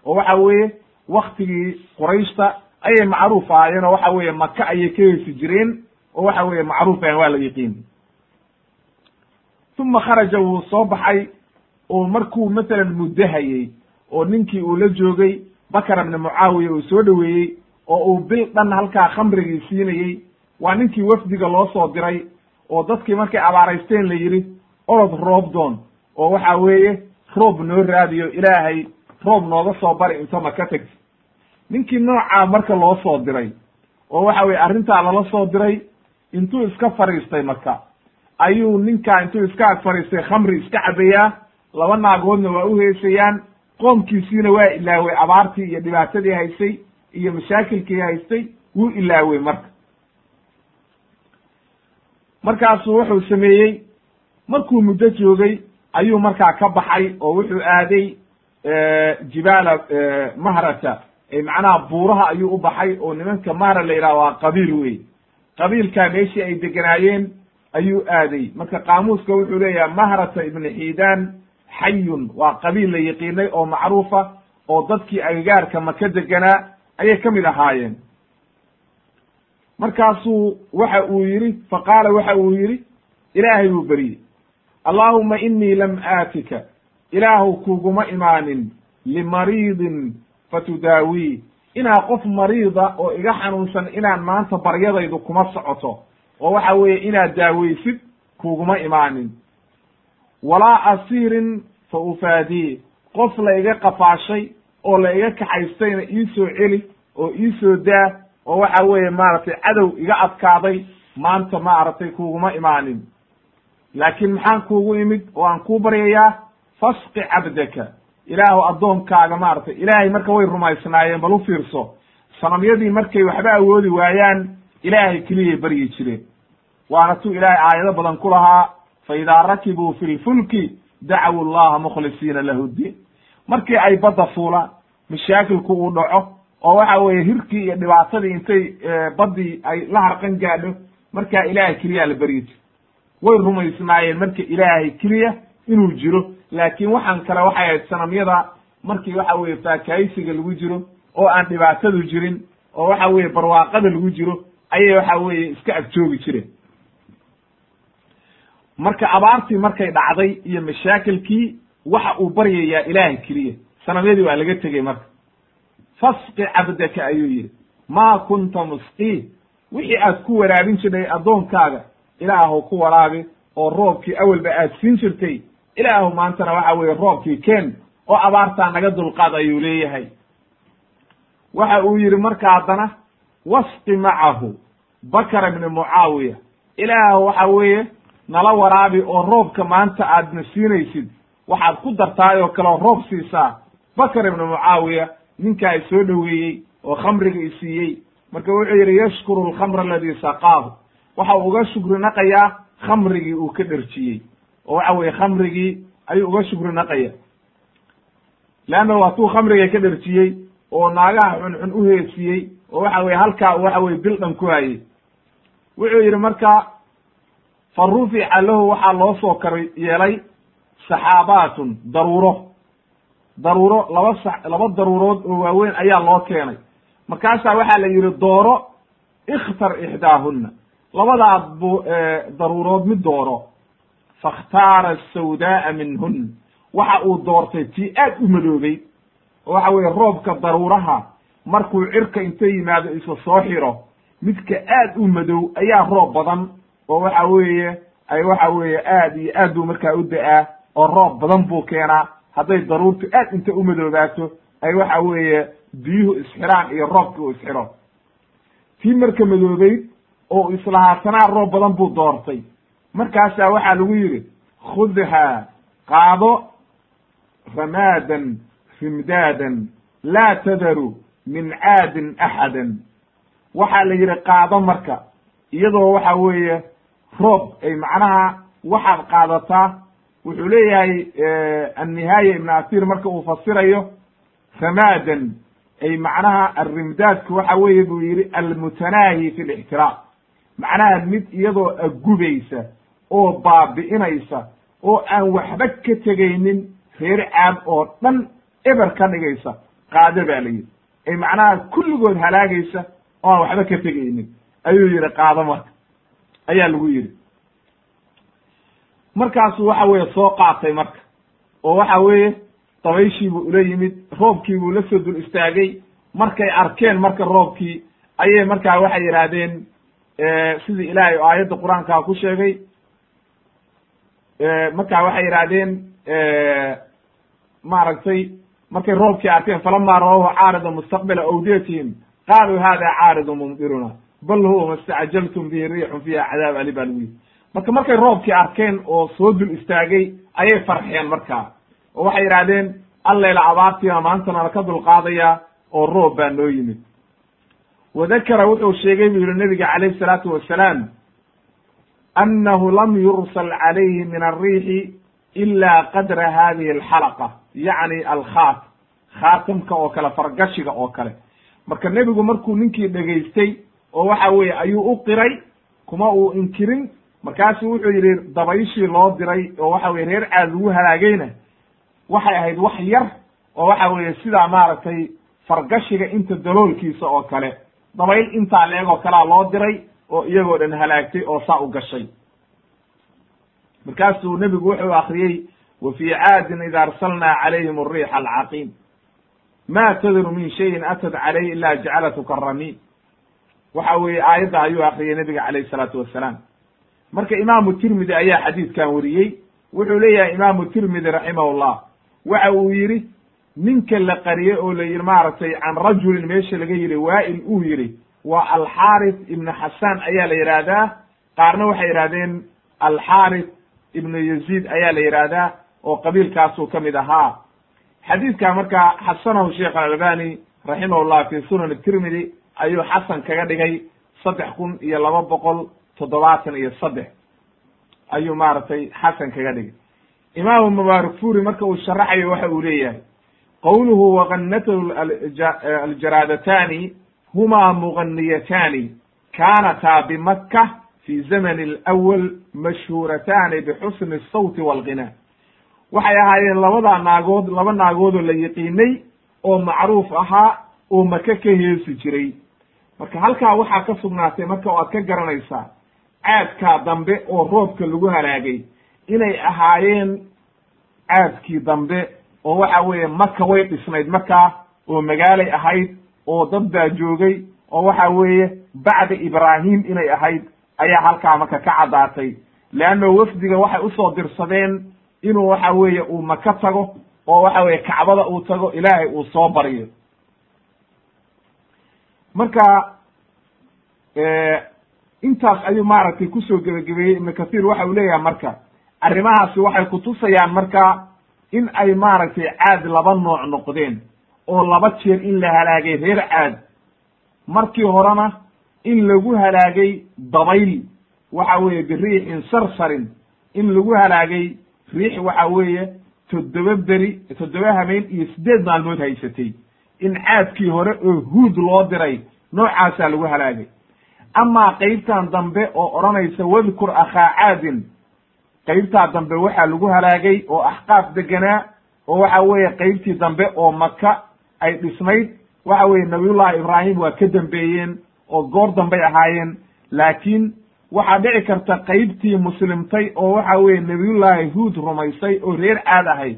Oo waxa weeye waktigii qurayshta ayay macruuf ahaayeen oo waxa weeye maka ayay ka heesi jireen oo waxa weeye macruuf ayan waa la yiqiin uma kharaja wuu soo baxay oo markuu masalan muddahayey oo ninkii uu la joogay bakar ibni mucaawiya uu soo dhoweeyey oo uu bil dhan halkaa khamrigii siinayey waa ninkii wafdiga loo soo diray oo dadkii markay abaaraysteen la yidhi orod roobdoon oo waxa weeye roob noo raadiyo ilaahay roob nooga soo bari inta maka tagti ninkii noocaa marka loo soo diray oo waxa weye arrintaa lala soo diray intuu iska fadhiistay marka ayuu ninkaa intuu iska ag fadhiistay khamri iska cabayaa laba naagoodna waa u heesayaan qoomkiisiina waa ilaaway abaartii iyo dhibaatadii haysay iyo mashaakilkii haystay wuu ilaawey marka. Markaasuu wuxuu sameeyey markuu muddo joogay ayuu markaa ka baxay oo wuxuu aaday jibaala mahrata macnaha buuraha ayuu u baxay oo nimanka mahra la yidhaha waa qabiil wey qabiilkaa meeshii ay deganaayeen ayuu aaday. Marka qaamuuska wuxuu leeyahay mahrata ibni xiidaan xayun waa qabiil la yiqiinay oo macruufa oo dadkii agagaarka maka deganaa ayay ka mid ahaayeen. Markaasuu waxa uu yidhi faqaala waxa uu yidhi ilaahay buu beriyey allaahuma inii lam aatika ilaahu kuguma imaanin limariidin fatudaawii inaa qof mariida oo iga xanuunsan inaan maanta baryadaydu kuma socoto oo waxa weeye inaad daaweysid kuguma imaanin walaa asiirin fa ufaadii qof la iga qafaashay oo la iga kaxaystayna ii soo celi oo ii soo daa oo waxa weeye maaragtay cadow iga adkaaday maanta maaragtay kuguma imaanin laakiin maxaan kuugu imid oo aan kuu baryayaa fasqi cabdaka ilaahu addoonkaaga maaragtay ilaahay marka way rumaysnaayeen bal u fiirso. Sanamyadii markay waxba awoodi waayaan ilaahay keliyay baryi jireen. Waana tuu ilaahay aayado badan ku lahaa fa idaa rakibuu fi lfulki dacawu llaha mukhlisiina lahu ddiin markii ay badda fuulaan mashaakilku uu dhaco oo waxa weeye hirkii iyo dhibaatadii intay baddii ay la harqan gaadho markaa ilaahay keliyaa la beryi jir. Way rumaysnaayeen marka ilaahay keliya inuu jiro laakiin waxaan kale waxay ahayd sanamyada markii waxa weye faakahaysiga lagu jiro oo aan dhibaatadu jirin oo waxa weye barwaaqada lagu jiro ayay waxa weeye iska agjoogi jireen. Marka abaartii markay dhacday iyo mashaakilkii waxa uu baryayaa ilaahay keliya sanamyadii waa laga tegey marka. Fasqi cabdaka ayuu yidhi. Maa kunta musqii wixii aad ku waraabin jirtay addoonkaaga ilaahu ku waraabi oo roobkii awelba aad siin jirtay ilaahu maantana waxa weeye roobkii keen oo abaartaa naga dulqaad ayuu leeyahay. Waxa uu yidhi marka haddana wasqi macahu bakar ibni mucaawiya. Ilaahu waxa weeye nala waraabi oo roobka maanta aadna siinaysid waxaad ku dartaayoo kaleo roob siisaa. Bakar ibni mucaawiya ninkaa i soo dhoweeyey oo khamriga i siiyey. Marka wuxuu yidhi yashkuru alkhamra aladii saqaahu. Waxa uga shukri naqayaa khamrigii uu ka dherjiyey oo waxa weye khamrigii ayuu uga shukri naqaya. Leanna waatuu khamriga ka dherjiyey oo naagaha xunxun u heesiyey oo waxa weye halkaa waxa weye bil dhan ku hayey wuxuu yidhi marka fa rufica lahu waxaa loo soo kar yeelay saxaabaatun daruuro. Daruuro laba sa laba daruurood oo waaweyn ayaa loo keenay. Markaasaa waxaa la yidhi dooro ikhtar ixdaahunna. Labadaa bu daruurood mid dooro fakhtaara asawdaaa minhun. Waxa uu doortay tii aad u madoobay. Oo waxa weeye roobka daruuraha markuu cirka inta yimaado isa soo xiro midka aad u madow ayaa roob badan oo waxa weeye ay waxa weeye aad iyo aad buu markaa u da'aa oo roob badan buu keenaa. Hadday daruurtu aad inta u madoobaato ay waxa weeye biyuhu isxiraan iyo roobki uu isxiro. Tii marka madoobeyd oo islahaasanaa roob badan buu doortay markaasaa waxaa lagu yidhi khudhaa qaado ramaadan rimdaadan laa tadaru min caadin axadan. Waxaa la yidhi qaado marka. Iyadoo waxa weeye roob ay macnaha waxaad qaadataa wuxuu leeyahay annihaaya ibn asiir marka uu fasirayo ramaadan ay macnaha arrimdaadku waxa weeye buu yidhi almutanaahi fi lixtiraaq macnaha mid iyadoo agubaysa oo baabi'inaysa oo aan waxba ka tegaynin reer caad oo dhan eber ka dhigaysa qaado baa la yidhi. Ay macnaha kulligood halaagaysa oo aan waxba ka tegaynin. Ayuu yidhi qaado marka. Ayaa lagu yidhi. Markaasuu waxa weeye soo qaatay marka oo waxa weeye dabayshiibuu ula yimid roobkiibuu la soo dul istaagay. Markay arkeen marka roobkii ayay markaa waxay yidhaahdeen sidii ilaahay aayadda qur'aankaa ku sheegay markaa waxay yidhaahdeen maaragtay markay roobkii arkeen falamaa rawahu caarida mustaqbila awdiyatihim qaaluu hada caaridu mumdiruna bal huwa ma stacjaltum bihi riixun fiiha cadaab ali baa lagu yidhi. Marka markay roobkii arkeen oo soo dul istaagay ayay farxeen markaa oo waxay yidhahdeen allayla abaartiiba maantana laka dulqaadaya oo roob baa noo yimid. Wadakara wuxuu sheegay buu yihi nabiga calayhi salaatu wasalaam annahu lam yursal calayhi min alriixi ila qadra hadihi alxalaqa yacni alkhaat khaatamka oo kale fargashiga oo kale marka nebigu markuu ninkii dhegaystay oo waxa weeye ayuu u qiray kuma uu inkirin markaasuu wuxuu yidhi dabayshii loo diray oo waxa weye reer caad lagu halaagayna waxay ahayd wax yar oo waxa weeye sidaa maaragtay fargashiga inta daloolkiisa oo kale dabayl intaa leeg oo kalea loo diray oo iyagoo dhan halaagtay oo saa u gashay. Markaasuu nebigu wuxuu akriyey wa fii caadin ida arsalnaa calayhim ariixa alcaqiim. Ma tadru min shayin atad calayh ila jacalatu karamiin waxa weeye aayadda ayuu akriyey nebiga calayh salaatu wasalaam marka imaamu tirmidi ayaa xadiidkan wariyey. Wuxuu leeyahay imaamu tirmidi raximahullah. Waxa uu yidhi ninka la qariyey oo la yidhi maaragtay can rajulin meesha laga yidhi waa'il uu yidhi waa alxaaris ibnu xasaan ayaa la yidhaahdaa qaarna waxay yidhahdeen alxaaris ibnu yaziid ayaa la yidhaahdaa oo qabiilkaasuu ka mid ahaa xadiidka markaa xasanahu sheekh alalbani raximahullah fi sunan tirmidi ayuu xasan kaga dhigay saddex kun iyo laba boqol toddobaatan iyo saddex ayuu maaragtay xasan kaga dhigay imaamu mubaarak furi marka uu sharaxayo waxa uu leeyahay qowluhu waganatahu aljaraadataani humaa muganiyataani kaanataa bimaka fi zamani alawal mashhuurataani bixusni asawti walghina waxay ahaayeen labadaa naagood laba naagoodoo la yiqiinay oo macruuf ahaa oo maka ka heesi jiray marka halkaa waxaa ka sugnaatay marka o aad ka garanaysaa caadkaa dambe oo roobka lagu halaagay inay ahaayeen caadkii dambe oo waxa weeye maka way dhisnayd markaa oo magaalay ahayd oo dad baa joogay oo waxa weeye bacda ibraahim inay ahayd ayaa halkaa marka ka caddaatay. Leanno wafdiga waxay u soo dirsadeen inuu waxa weeye uu maka tago oo waxa weeye kacbada uu tago ilaahay uu soo baryo marka intaas ayuu maaragtay ku soo gebagabeeyey ibnu kathiir waxa uu leeyahay marka arrimahaasi waxay kutusayaan marka in ay maaragtay caad laba nooc noqdeen oo laba jeer in la halaagay reer caad markii horena in lagu halaagay dabayl waxa weeye biriixin sarsarin. In lagu halaagay riix waxa weeye toddoba beri toddoba habeen iyo siddeed maalmood haysatay. In caadkii hore oo huud loo diray noocaasaa lagu halaagay. Amaa qeybtan dambe oo odhanaysa wadkur akhaa caadin. Qeybtaa dambe waxaa lagu halaagay oo axqaaf deganaa oo waxa weeye qeybtii dambe oo maka ay dhisnayd waxa weeye nabiyullahi ibraahim waa ka dambeeyeen oo goor dambay ahaayeen. Laakiin waxaa dhici karta qeybtii muslimtay oo waxa weeye nabiyullaahi huud rumaysay oo reer caad ahayd.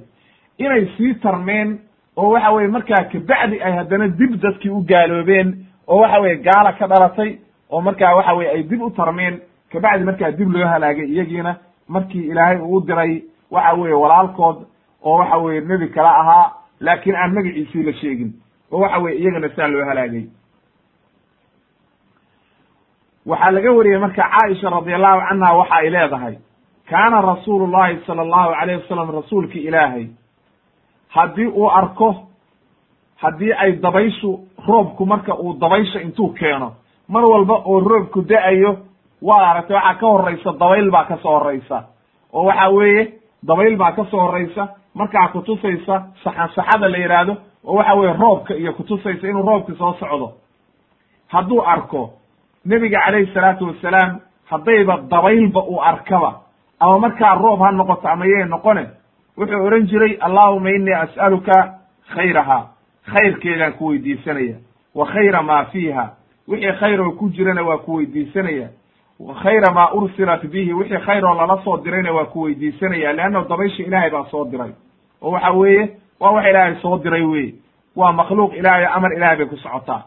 Inay sii tarmeen oo waxa weye markaa kabacdi ay haddana dib dadkii u gaaloobeen oo waxa weye gaala ka dhalatay oo markaa waxa weye ay dib u tarmeen. Kabacdi markaa dib loo halaagay iyagiina. Markii ilaahay uu diray waxa weeye walaalkood oo waxa weye nebi kale ahaa laakiin aan magaciisii la sheegin. Oo waxa weye iyagana saa loo halaagay. Waxaa laga wariyey marka caaisha radi allahu canha waxa ay leedahay. Kaana rasuulu llahi sala allahu alayh wasalam rasuulki ilaahay. Haddii uu arko haddii ay dabayshu roobku marka uu dabaysha intuu keeno mar walba oo roobku da'ayo waa aragtay waxaa ka horraysa dabayl baa ka soo horraysa. Oo waxa weeye dabayl baa ka soo horraysa markaa kutusaysa saxan saxada la yidhaahdo oo waxa weeye roobka iyo kutusaysa inuu roobki soo socdo. Hadduu arko nebiga calayhi salaatu wasalaam haddayba dabaylba uu arkaba. Ama markaa roob ha noqoto ama yay noqone wuxuu odhan jiray allahuma innii as'aluka khayraha. Khayrkeedaan ku weydiisanaya. Wa khayra maa fiiha. Wixii khayr oo ku jirana waa ku weydiisanaya. Wa khayra maa ursilat bihi. Wixii khayr oo lala soo dirayna waa ku weydiisanaya. Leanna dabaysha ilaahay baa soo diray oo waxa weeye waa wax ilaahay soo diray weye waa makhluuq ilaahay amar ilahay bay ku socotaa.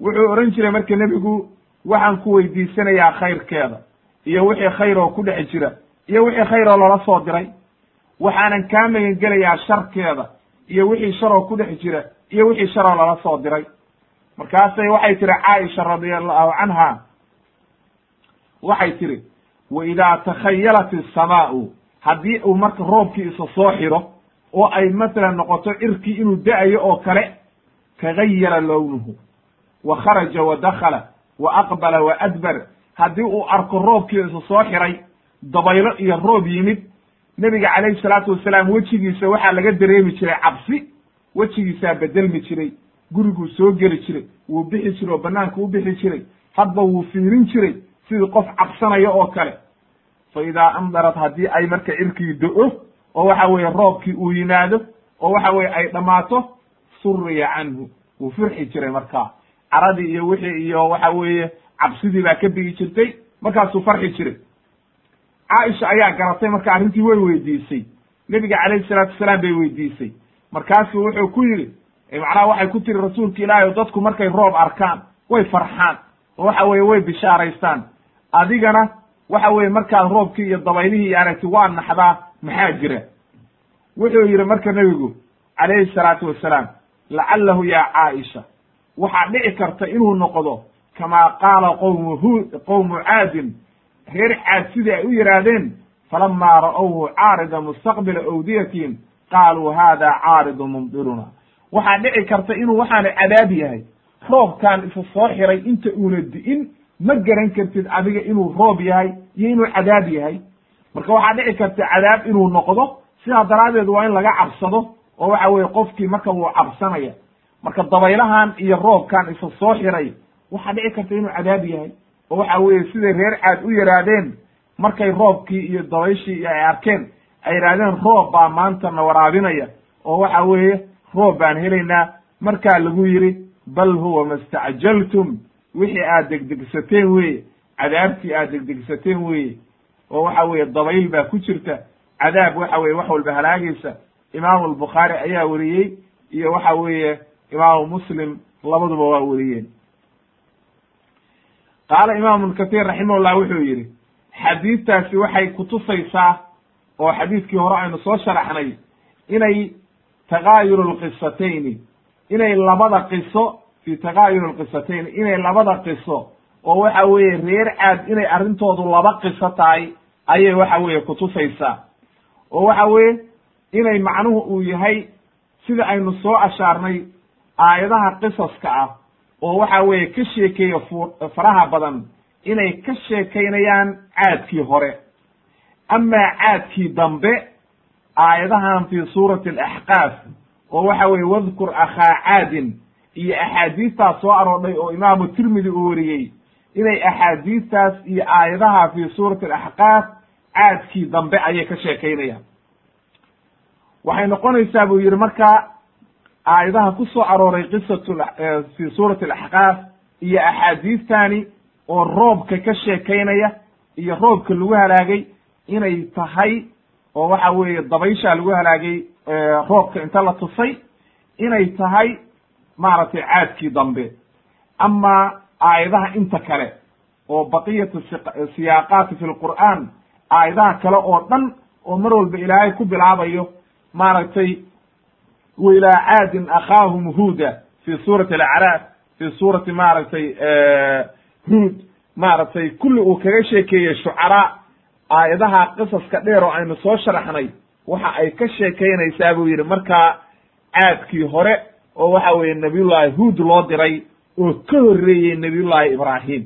Wuxuu odhan jiray marka nebigu waxaan ku weydiisanayaa khayrkeeda iyo wixii khayr oo ku dhex jira iyo wixii khayr oo lala soo diray. Waxaanan kaa magan gelayaa sharkeeda iyo wixii sharoo ku dhex jira iyo wixii sharoo lala soo diray. Markaasay waxay tihi caaisha radia allahu canha waxay tihi wa idaa takhayalat isamaa'u haddii uu marka roobkii isa soo xidho oo ay masalan noqoto cirkii inuu da'ayo oo kale tagayara lownuhu wa kharaja wa dakhala wa aqbala wa adbar. Haddii uu arko roobkii isa soo xiray dabaylo iyo roob yimid nebiga calayhi salaatu wasalaam wejigiisa waxaa laga dareemi jiray cabsi wejigiisaa bedelmi jiray guriguu soo geli jiray wuu bixi jiray oo banaanka u bixi jiray hadba wuu fiirin jiray sidii qof cabsanaya oo kale fa idaa amdarat haddii ay marka cirkii do-o oo waxa weeye roobkii uu yimaado oo waxa weye ay dhammaato suriya canhu wuu firxi jiray markaa caradii iyo wixii iyo waxa weeye cabsidii baa ka bigi jirtay markaasuu farxi jiray caaisha ayaa garatay marka arrintii way weydiisay nebiga calayhi salaatu wasalaam bay weydiisay markaasuu wuxuu ku yidhi macnaha waxay ku tiri rasuulka ilaahi o dadku markay roob arkaan way farxaan oo waxa weeye way bishaaraystaan adigana waxa weeye markaad roobkii iyo dabaylihii iyo aragti waa naxdaa maxaa jira? Wuxuu yidhi marka nebigu calayhi salaatu wasalaam lacalahu ya caaisha waxaa dhici karta inuu noqdo kamaa qaala qowmu huud qowmu caadin reer caad sidii ay u yidhaahdeen falamaa ra'owhu caarida mustaqbila awdiyatihim qaaluu hada caaridu mumdiruna waxaa dhici karta inuu waxaana cadaab yahay roobkaan isa soo xiray inta uuna di'in ma garan kartid adiga inuu roob yahay iyo inuu cadaab yahay. Marka waxaa dhici karta cadaab inuu noqdo sidaa daraaddeed waa in laga cabsado oo waxa weye qofkii marka wuu cabsanaya. Marka dabaylahan iyo roobkan isa soo xiray waxaa dhici karta inuu cadaab yahay oo waxa weeye siday reer caad u yidhaahdeen markay roobkii iyo dabayshii ay arkeen ay yidhahdeen roob baa maanta na waraabinaya. Oo waxa weeye roob baan helaynaa. Markaa lagu yidhi bal huwa ma stacjaltum wixii aad degdegsateen weye cadaabtii aad degdegsateen weye oo waxa weeye dabayl baa ku jirta. Cadaab waxa weye wax walba halaagaysa. Imaamu albukhaari ayaa weriyey iyo waxa weeye imaamu muslim labaduba waa weriyeen qaala imaamu ibnu katiir raximahullah wuxuu yidhi xadiidtaasi waxay kutusaysaa oo xadiidkii hore aynu soo sharaxnay inay takaayuru lqisatayni inay labada qiso fi takaayur lqisatayni inay labada qiso oo waxa weeye reer caad inay arrintoodu laba qiso tahay ayay waxa weeye kutusaysaa oo waxa weeye inay macnuhu uu yahay sida aynu soo ashaarnay aayadaha qisaska ah oo waxa weeye ka sheekeeya faraha badan inay ka sheekaynayaan caadkii hore. Amaa caadkii dambe aayadahan fi suurati alaxqaaf oo waxa weeye wadkur akhaa caadin iyo axaadiistaas soo aroodhay oo imaamu tirmidi uu wariyey inay axaadiistaas iyo aayadaha fi suurati alaxqaaf caadkii dambe ayay ka sheekaynayaan. Waxay noqonaysaa buu yidhi marka aayadaha ku soo arooray qisatu fi suurati alaxqaaf iyo axaadiistani oo roobka ka sheekaynaya iyo roobka lagu halaagay inay tahay oo waxa weeye dabayshaa lagu halaagay roobka inta la tusay inay tahay maaragtay caadkii dambe. Amaa aayadaha inta kale oo baqiyatu siyaaqaati fi lqur'aan aayadaha kale oo dhan oo mar walba ilaahay ku bilaabayo maaragtay wailaa caadin akhaahum huuda fi suurati alacraaf fi suurati maaragtay huud. Maaragtay kulli uu kaga sheekeeyey shucaraa aayadaha qisaska dheer oo aynu soo sharaxnay waxa ay ka sheekaynaysaa buu yidhi markaa caadkii hore oo waxa weeye nabiyullaahi huud loo diray oo ka horreeyey nabiyullaahi ibraahim.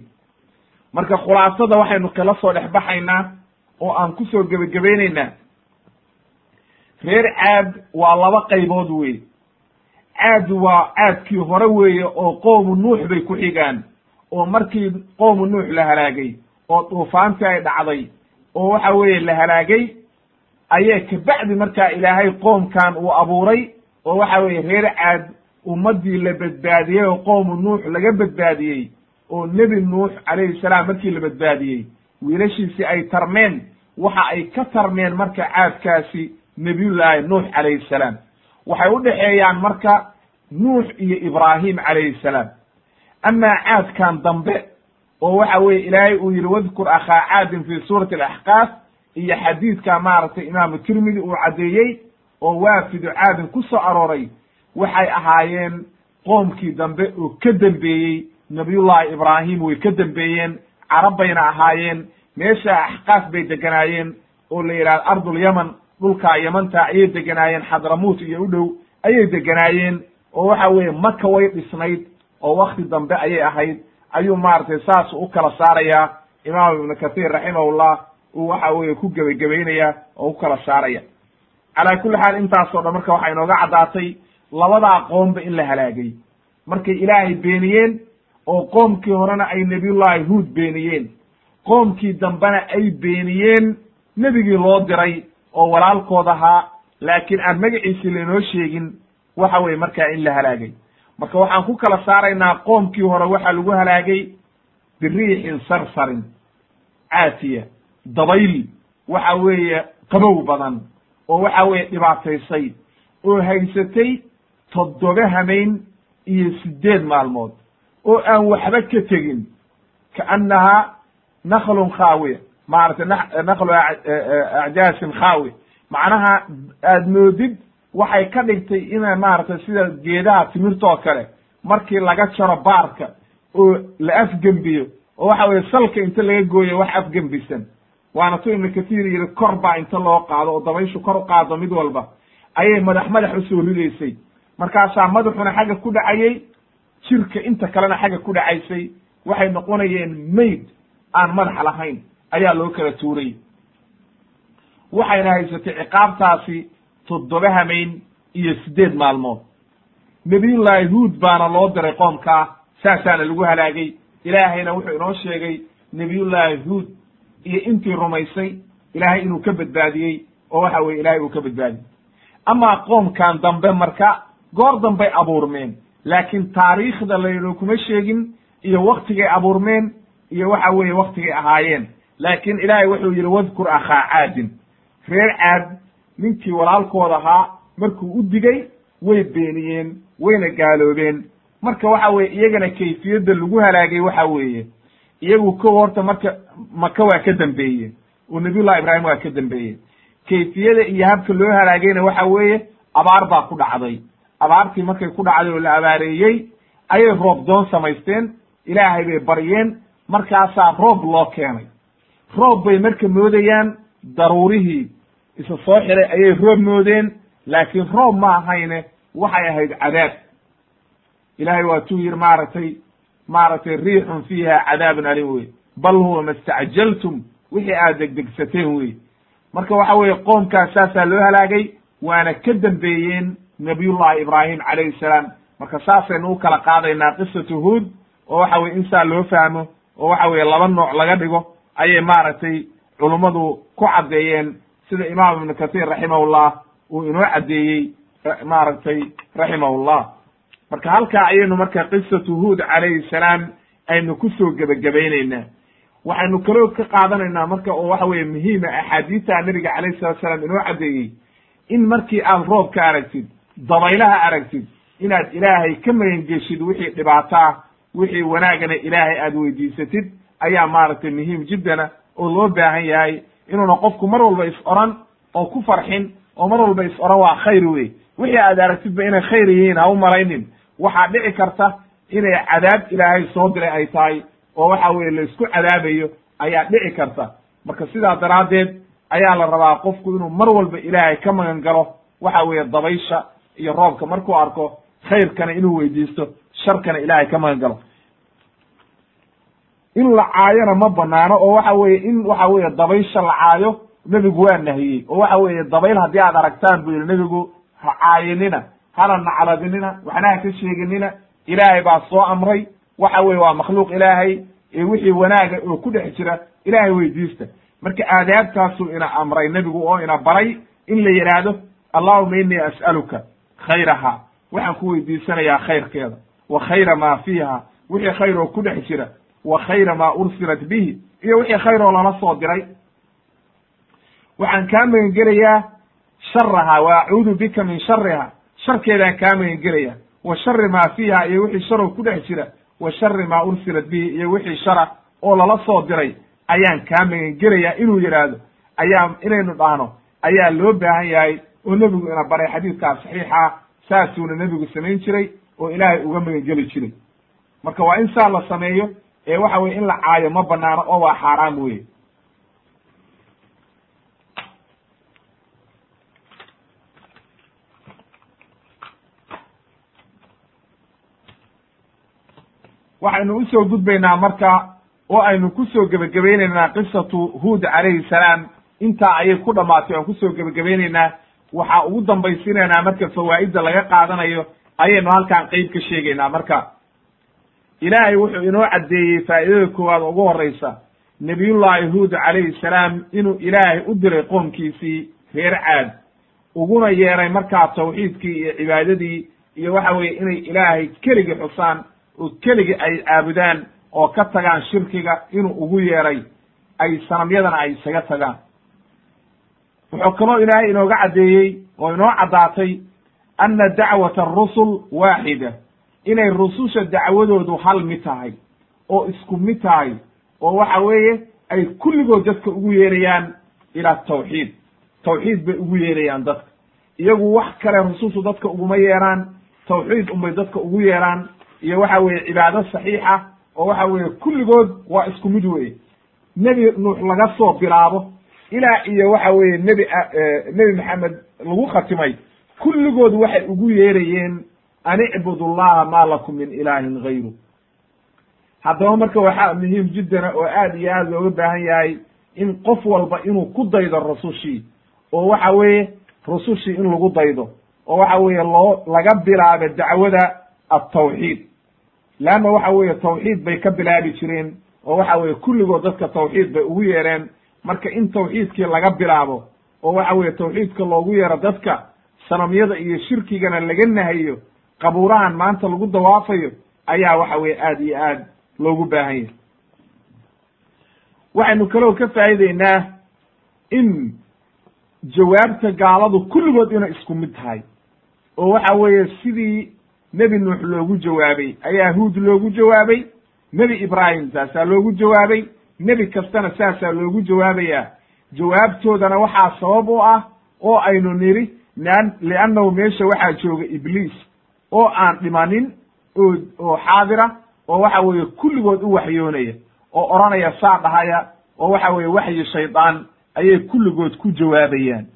Marka khulaasada waxaynu kala soo dhex baxaynaa oo aan ku soo gebagabaynaynaa reer caad waa laba qaybood wey caad waa caadkii hore weeye oo qowmu nuux bay ku xigaan oo markii qowmu nuux la halaagay oo duufaantii ay dhacday oo waxa weeye la halaagay ayee kabacdi markaa ilaahay qoomkan uu abuuray oo waxa weeye reer caad ummaddii la badbaadiyey oo qowmu nuux laga badbaadiyey oo nebi nuux calayhi salaam markii la badbaadiyey wiilashiisii ay tarmeen waxa ay ka tarmeen marka caadkaasi nebiyullaahi nuux calayhi salaam. Waxay u dhexeeyaan marka nuux iyo ibraahim calayhi salaam. Amaa caadkan dambe oo waxa weeye ilaahay uu yidhi wadkur akhaa caadin fi suurati alaxqaaf iyo xadiidka maaragtay imaamu tirmidi uu caddeeyey oo waafidu caadin ku soo arooray waxay ahaayeen qoomkii dambe oo ka dembeeyey nabiyullahi ibraahim way ka dembeeyeen carab bayna ahaayeen meesha axqaaf bay deganaayeen oo la yidhahdo ardul yaman dhulkaa yamanta ayay deganaayeen xadramuut iyo u dhow ayay deganaayeen oo waxa weeye maka way dhisnayd oo wakti dambe ayay ahayd. Ayuu maaragtay saas u kala saarayaa imaam ibnu kathiir raximahullah uu waxa weeye ku gebagabaynaya oo u kala saaraya. Calaa kulli xaal intaasoo dhan marka waxaa inooga caddaatay labadaa qoomba in la halaagay. Markay ilaahay beeniyeen oo qoomkii horena ay nebiyullahi huud beeniyeen. Qoomkii dambena ay beeniyeen nebigii loo diray oo walaalkood ahaa. Laakiin aan magaciisi lainoo sheegin waxa weye markaa in la halaagay. Marka waxaan ku kala saaraynaa qoomkii hore waxaa lagu halaagay biriixin sarsarin caatiya dabayl waxa weeye qabow badan oo waxa weeye dhibaataysay oo haysatay toddoba hamayn iyo siddeed maalmood oo aan waxba ka tegin kaannahaa naklun khaawiya maaragtay naklu acjaasin khaawi. Macnaha aad moodid waxay ka dhigtay ina maaragtay sida geedaha timirtoo kale markii laga jaro baarka oo la afgembiyo oo waxa weye salka inta laga gooyo wax afgembisan waana tu ibnu kathiir yihi kor baa inta loo qaado oo dabayshu kor u qaado mid walba. Ayay madax madax u soo ridaysay markaasaa madaxuna xagga ku dhacayey jirka inta kalena xagga ku dhacaysay waxay noqonayeen mayd aan madax lahayn ayaa loo kala tuuray. Waxayna haysatay ciqaabtaasi toddoba hamayn iyo siddeed maalmood. Nebiyullaahi huud baana loo diray qoomkaa saasaana lagu halaagay. Ilaahayna wuxuu inoo sheegay nebiyullaahi huud iyo intii rumaysay ilaahay inuu ka badbaadiyey oo waxa weye ilahay uu ka badbaadiyey. Amaa qoomkan dambe marka goor dambay abuurmeen. Laakiin taariikhda laynoo kuma sheegin iyo waktigay abuurmeen iyo waxa weeye waktigay ahaayeen. Laakiin ilaahay wuxuu yidhi wadkur akhaa caadin. Reer caad ninkii walaalkood ahaa markuu u digay way beeniyeen wayna gaaloobeen. Marka waxa weye iyagana kayfiyadda lagu halaagay waxa weeye iyagu ko horta marka maka waa ka dambeeye oo nabiyullahi ibraahim waa ka dambeeye kayfiyada iyo habka loo halaagayna waxa weeye abaar baa ku dhacday abaartii markay ku dhacday oo la abaareeyey ayay roob doon samaysteen ilaahay bay baryeen markaasaa roob loo keenay. Roob bay marka moodayaan daruurihii isa soo xiray ayay roob moodeen laakiin roob ma ahayne waxay ahayd cadaab. Ilaahay waa tuu yidhi maaragtay maaragtay riixun fiiha cadaabun alim wey bal huwa ma stacjaltum wixii aad degdegsateen wey marka waxa weeye qoomkaas saasaa loo halaagay waana ka dambeeyeen nabiyullahi ibraahim calayhi salaam. Marka saasaynu u kala qaadaynaa qisatu huod oo waxa weye in saa loo fahmo oo waxa weye laba nooc laga dhigo ayay maaragtay culummadu ku caddeeyeen sida imaam ibnu kathir raximahullah uu inoo caddeeyey maaragtay raximahullah. Marka halkaa ayaynu marka qisatu huod calayhi salaam aynu ku soo gebagabaynaynaa waxaynu kaloo ka qaadanaynaa marka oo waxa weye muhiima axaadiista nabiga calayhi salatu salaam inoo caddeeyey in markii aad roobka aragtid dabaylaha aragtid inaad ilaahay ka magangeshid wixii dhibaato ah wixii wanaagana ilaahay aad weydiisatid ayaa maaragtay muhiim jiddana oo loo baahan yahay inuuna qofku mar walba is oran oo ku farxin oo mar walba is oran waa khayr wey wixii aad aragtidba inay khayr yihiin ha u malaynin waxaa dhici karta inay cadaab ilaahay soo diray ay tahay oo waxa weye la isku cadaabayo ayaa dhici karta. Marka sidaa daraaddeed ayaa la rabaa qofku inuu mar walba ilaahay ka magan galo waxa weeye dabaysha iyo roobka. Markuu arko khayrkana inuu weydiisto sharkana ilaahay ka magan galo. In la caayona ma banaano oo waxa weeye in waxa weeye dabaysha la caayo nebigu waa nahiyey. Oo waxa weeye dabayl haddii aad aragtaan buu yihi nebigu ha caayinina hana nacladinina waxna ha ka sheeginina ilaahay baa soo amray. Waxa weye waa makhluuq ilaahay ee wixii wanaaga oo ku dhex jira ilaahay weydiista. Marka aadaabtaasuu ina amray nebigu oo ina baray in la yidhaahdo allahuma inii as'aluka khayraha. Waxaan ku weydiisanayaa khayrkeeda. Wa khayra maa fiiha. Wixii khayr oo ku dhex jira. Wa khayra maa ursilat bihi. Iyo wixii khayr oo lala soo diray. Waxaan kaa magan gelayaa sharaha wa acuudu bika min shariha sharkeedaan kaa magan gelaya wa shari maa fiiha iyo wixii sharoo ku dhex jira. Wa shari maa ursilat bihi iyo wixii shara oo lala soo diray. Ayaan kaa magan gelayaa inuu yidhaahdo. Ayaa inaynu dhahno ayaa loo baahan yahay oo nebigu ina baray xadiidkaas saxiixa saasuuna nebigu samayn jiray oo ilaahay uga magangeli jiray. Marka waa in saa la sameeyo ee waxa weye in la caayo ma banaano oo waa xaaraam weye waxaynu u soo gudbaynaa marka oo aynu ku soo gebagabaynaynaa qisatu huud calayhi salaam. Intaa ayay ku dhamaatay oan ku soo gebagabaynaynaa waxaa ugu dambaysiinaynaa marka fawaa'idda laga qaadanayo ayaynu halkaan qeyb ka sheegaynaa. Marka ilaahay wuxuu inoo caddeeyey faa'idada koowaad ugu horreysa. Nebiyullahi huud calayhi salaam inuu ilaahay u diray qoomkiisii reer caad uguna yeeray markaa tawxiidkii iyo cibaadadii iyo waxa weeye inay ilaahay keligii xusaan oo keligii ay caabudaan oo ka tagaan shirkiga inuu ugu yeeray. Ay sanamyadana ay isaga tagaan wuxuu kaloo ilaahay inooga caddeeyey oo inoo caddaatay anna dacwata arusul waaxida inay rususha dacwadoodu hal mid tahay oo isku mid tahay oo waxa weeye ay kulligood dadka ugu yeerayaan ila tawxiid. Tawxiid bay ugu yeerayaan dadka. Iyagu wax kale rusushu dadka uguma yeeraan tawxiid unbay dadka ugu yeeraan iyo waxa weeye cibaado saxiixa oo waxa weeye kulligood waa isku mid weye nebi nuux laga soo bilaabo ilaa iyo waxa weeye nebi nebi maxamed lagu khatimay. Kulligood waxay ugu yeerayeen an icbud llaha ma lakum min ilaahin gayru haddaba marka waxaa muhiim jiddana oo aad iyo aad looga baahan yahay in qof walba inuu ku daydo rusushii oo waxa weeye rusushii in lagu daydo oo waxa weeye loo laga bilaabo dacwada altawxiid leanna waxa weeye tawxiid bay ka bilaabi jireen oo waxa weeye kulligood dadka tawxiid bay ugu yeereen marka in tawxiidkii laga bilaabo oo waxa weeye tawxiidka loogu yeero dadka sanamyada iyo shirkigana laga nahayo qabuurahan maanta lagu dawaafayo ayaa waxa weye aad iyo aad loogu baahan yahay. Waxaynu kaloo ka faa'iideynaa in jawaabta gaaladu kulligood inay isku mid tahay oo waxa weeye sidii nebi nuux loogu jawaabay ayaa huud loogu jawaabay nebi ibraahim saasaa loogu jawaabay nebi kastana saasaa loogu jawaabayaa. Jawaabtoodana waxaa sabab u ah oo aynu nidhi liannahu meesha waxaa jooga ibliis oo aan dhimanin oo oo xaadira oo waxa weeye kulligood u waxyoonaya oo odhanaya saa dhahaya oo waxa weeye waxyi shaydaan ayay kulligood ku jawaabayaan.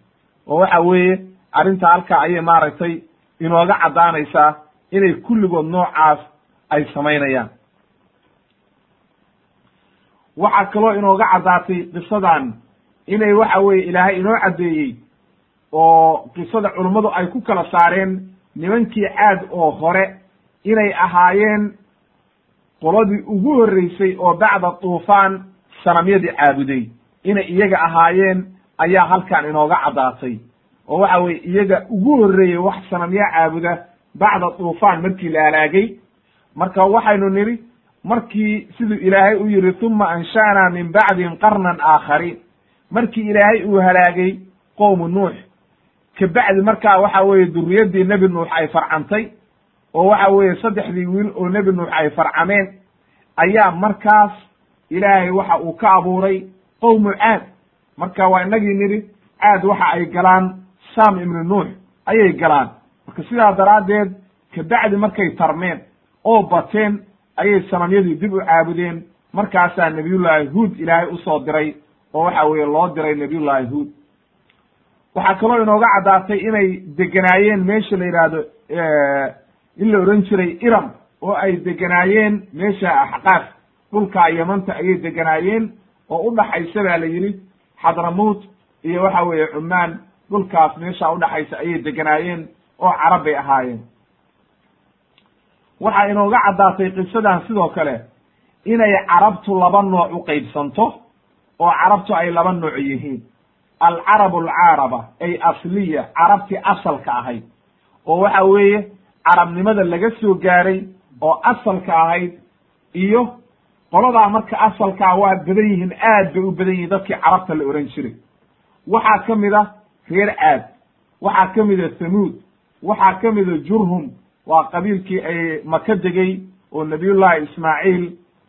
Oo waxa weeye arrinta halkaa ayay maaragtay inooga caddaanaysaa inay kulligood noocaas ay samaynayaan waxaa kaloo inooga caddaatay qisadan inay waxa weeye ilaahay inoo caddeeyey oo qisada culummadu ay ku kala saareen nimankii caad oo hore inay ahaayeen qoladii ugu horreysay oo bacda tuufaan sanamyadii caabuday. Inay iyaga ahaayeen ayaa halkan inooga caddaatay. Oo waxa weye iyaga ugu horreeyey wax sanamya caabuda bacda tuufaan markii la halaagay marka waxaynu nidhi markii siduu ilaahay u yihi tuma ansha'naa min bacdihim qarnan aakhariin markii ilaahay uu halaagay qowmu nuux kabacdi markaa waxa weeye duriyaddii nebi nuux ay farcantay oo waxa weeye saddexdii wiil oo nebi nuux ay farcameen ayaa markaas ilaahay waxa uu ka abuuray qowmu caad. Marka waa inagii nidhi caad waxa ay galaan sam ibnu nuux ayay galaan. Marka sidaa daraaddeed kabacdi markay tarmeen oo bateen ayay sanamyadii dib u caabudeen. Markaasaa nebiyullaahi huud ilaahay u soo diray oo waxa weeye loo diray nebiyullaahi huud. Waxaa kaloo inooga caddaatay inay deganaayeen meesha la yidhaahdo in la ohan jiray iram oo ay deganaayeen meesha axqaaf dhulkaa yamanta ayay deganaayeen oo u dhaxaysa baa la yidhi xadramuut iyo waxa weeye cumaan dhulkaas meesha udhaxaysa ayay deganaayeen oo carab bay ahaayeen waxaa inooga caddaatay qisadan sidoo kale inay carabtu laba nooc u qeybsanto oo carabtu ay laba nooc yihiin. Alcarab alcaaraba ay asliya carabtii asalka ahayd oo waxa weeye carabnimada laga soo gaaray oo asalka ahayd iyo qoladaa marka asalkaa waa badan yihiin aad bay u badan yihiin dadkii carabta la ohan jiray. Waxaa ka mid a reer caad waxaa ka mid a thamuud waxaa ka mid a jurhum waa qabiilkii ay maka degay oo nabiyullahi ismaaciil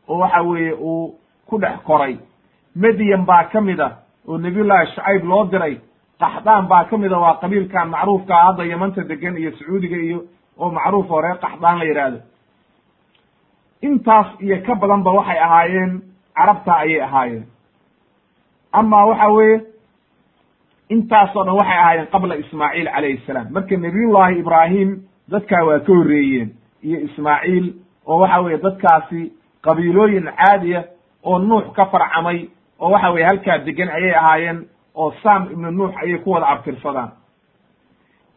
oo waxa weeye uu ku dhex koray. Medyan baa ka mid a oo nebiyullaahi shucayb loo diray. Qaxdaan baa ka mida waa qabiilkan macruufka ah hadda yamanta degan iyo sacuudiga iyo oo macruuf reer qaxdaan la yidhaahdo intaas iyo ka badanba waxay ahaayeen carabta ayay ahaayeen. Ama waxa weeye intaasoo dhan waxay ahaayeen qabla ismaaciil calayhi salaam. Marka nebiyullaahi ibraahim dadkaa waa ka horreeyeen. Iyo ismaaciil oo waxa weeye dadkaasi qabiilooyin caadiya oo nuux ka farcamay oo waxa weye halkaa degan ayay ahaayeen oo sam ibnu nuux ayay ku wada abtirsadaan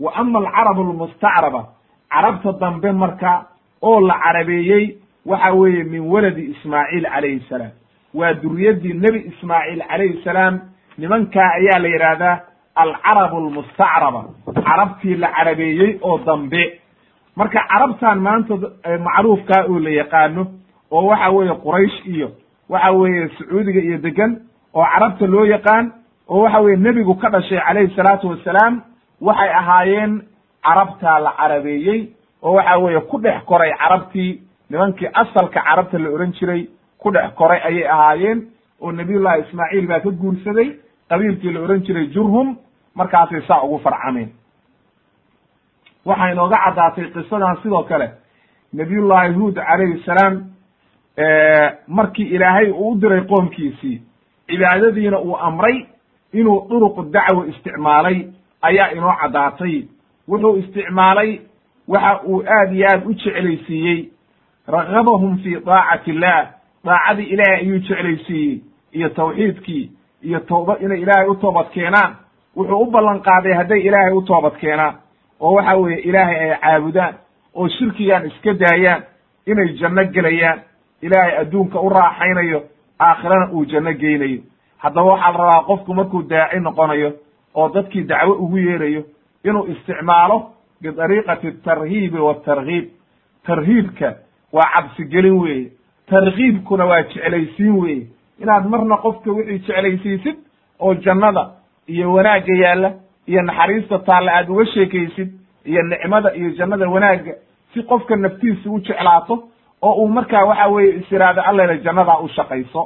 wa ama alcarabu almustacraba carabta dambe marka oo la carabeeyey waxa weeye min waladi ismaaciil calayhi salaam. Waa duriyaddii nebi ismaaciil calayhi salaam nimankaa ayaa la yidhaahdaa alcarabu almustacraba. Carabtii la carabeeyey oo dambe. Marka carabtan maanta macruufkaa oo la yaqaano oo waxa weeye quraysh iyo waxa weeye sacuudiga iyo degan oo carabta loo yaqaan oo waxa weye nebigu ka dhashay calayhi salaatu wasalaam waxay ahaayeen carabtaa la carabeeyey oo waxa weeye ku dhex koray carabtii. Nimankii asalka carabta la ohan jiray ku dhex koray ayay ahaayeen oo nabiyullahi ismaaciil baa ka guursaday qabiilkii la ohan jiray jurhum markaasay saa ugu farcameen waxay inooga caddaatay qisadan sidoo kale. Nabiyullahi huud calayhi salaam markii ilaahay uu u diray qoomkiisii cibaadadiina uu amray inuu duruqu dacwa isticmaalay ayaa inoo caddaatay. Wuxuu isticmaalay waxa uu aad iyo aad u jeclaysiiyey. Ragabahum fi daacati illah daacadii ilaahay ayuu jeclaysiiyey iyo tawxiidkii iyo tooba inay ilaahay u toobad keenaan wuxuu u ballan qaaday hadday ilaahay u toobad keenaan oo waxa weeye ilaahay ay caabudaan oo shirkigan iska daayaan inay janno gelayaan ilaahay adduunka u raaxaynayo aakhirana uu janno geynayo. Haddaba waxaa la rabaa qofku markuu daaci noqonayo oo dadkii dacwo ugu yeerayo inuu isticmaalo bidariiqati atarhiibi waatargiib tarhiibka waa cabsigelin weeye. Tarkiibkuna waa jeclaysiin weeye. Inaad marna qofka wixii jeclaysiisid oo jannada iyo wanaagga yaalla iyo naxariista taalla aad uga sheekaysid iyo nicmada iyo jannada wanaagga si qofka naftiisa u jeclaato oo uu markaa waxa weeye is iraado allele jannadaa u shaqayso.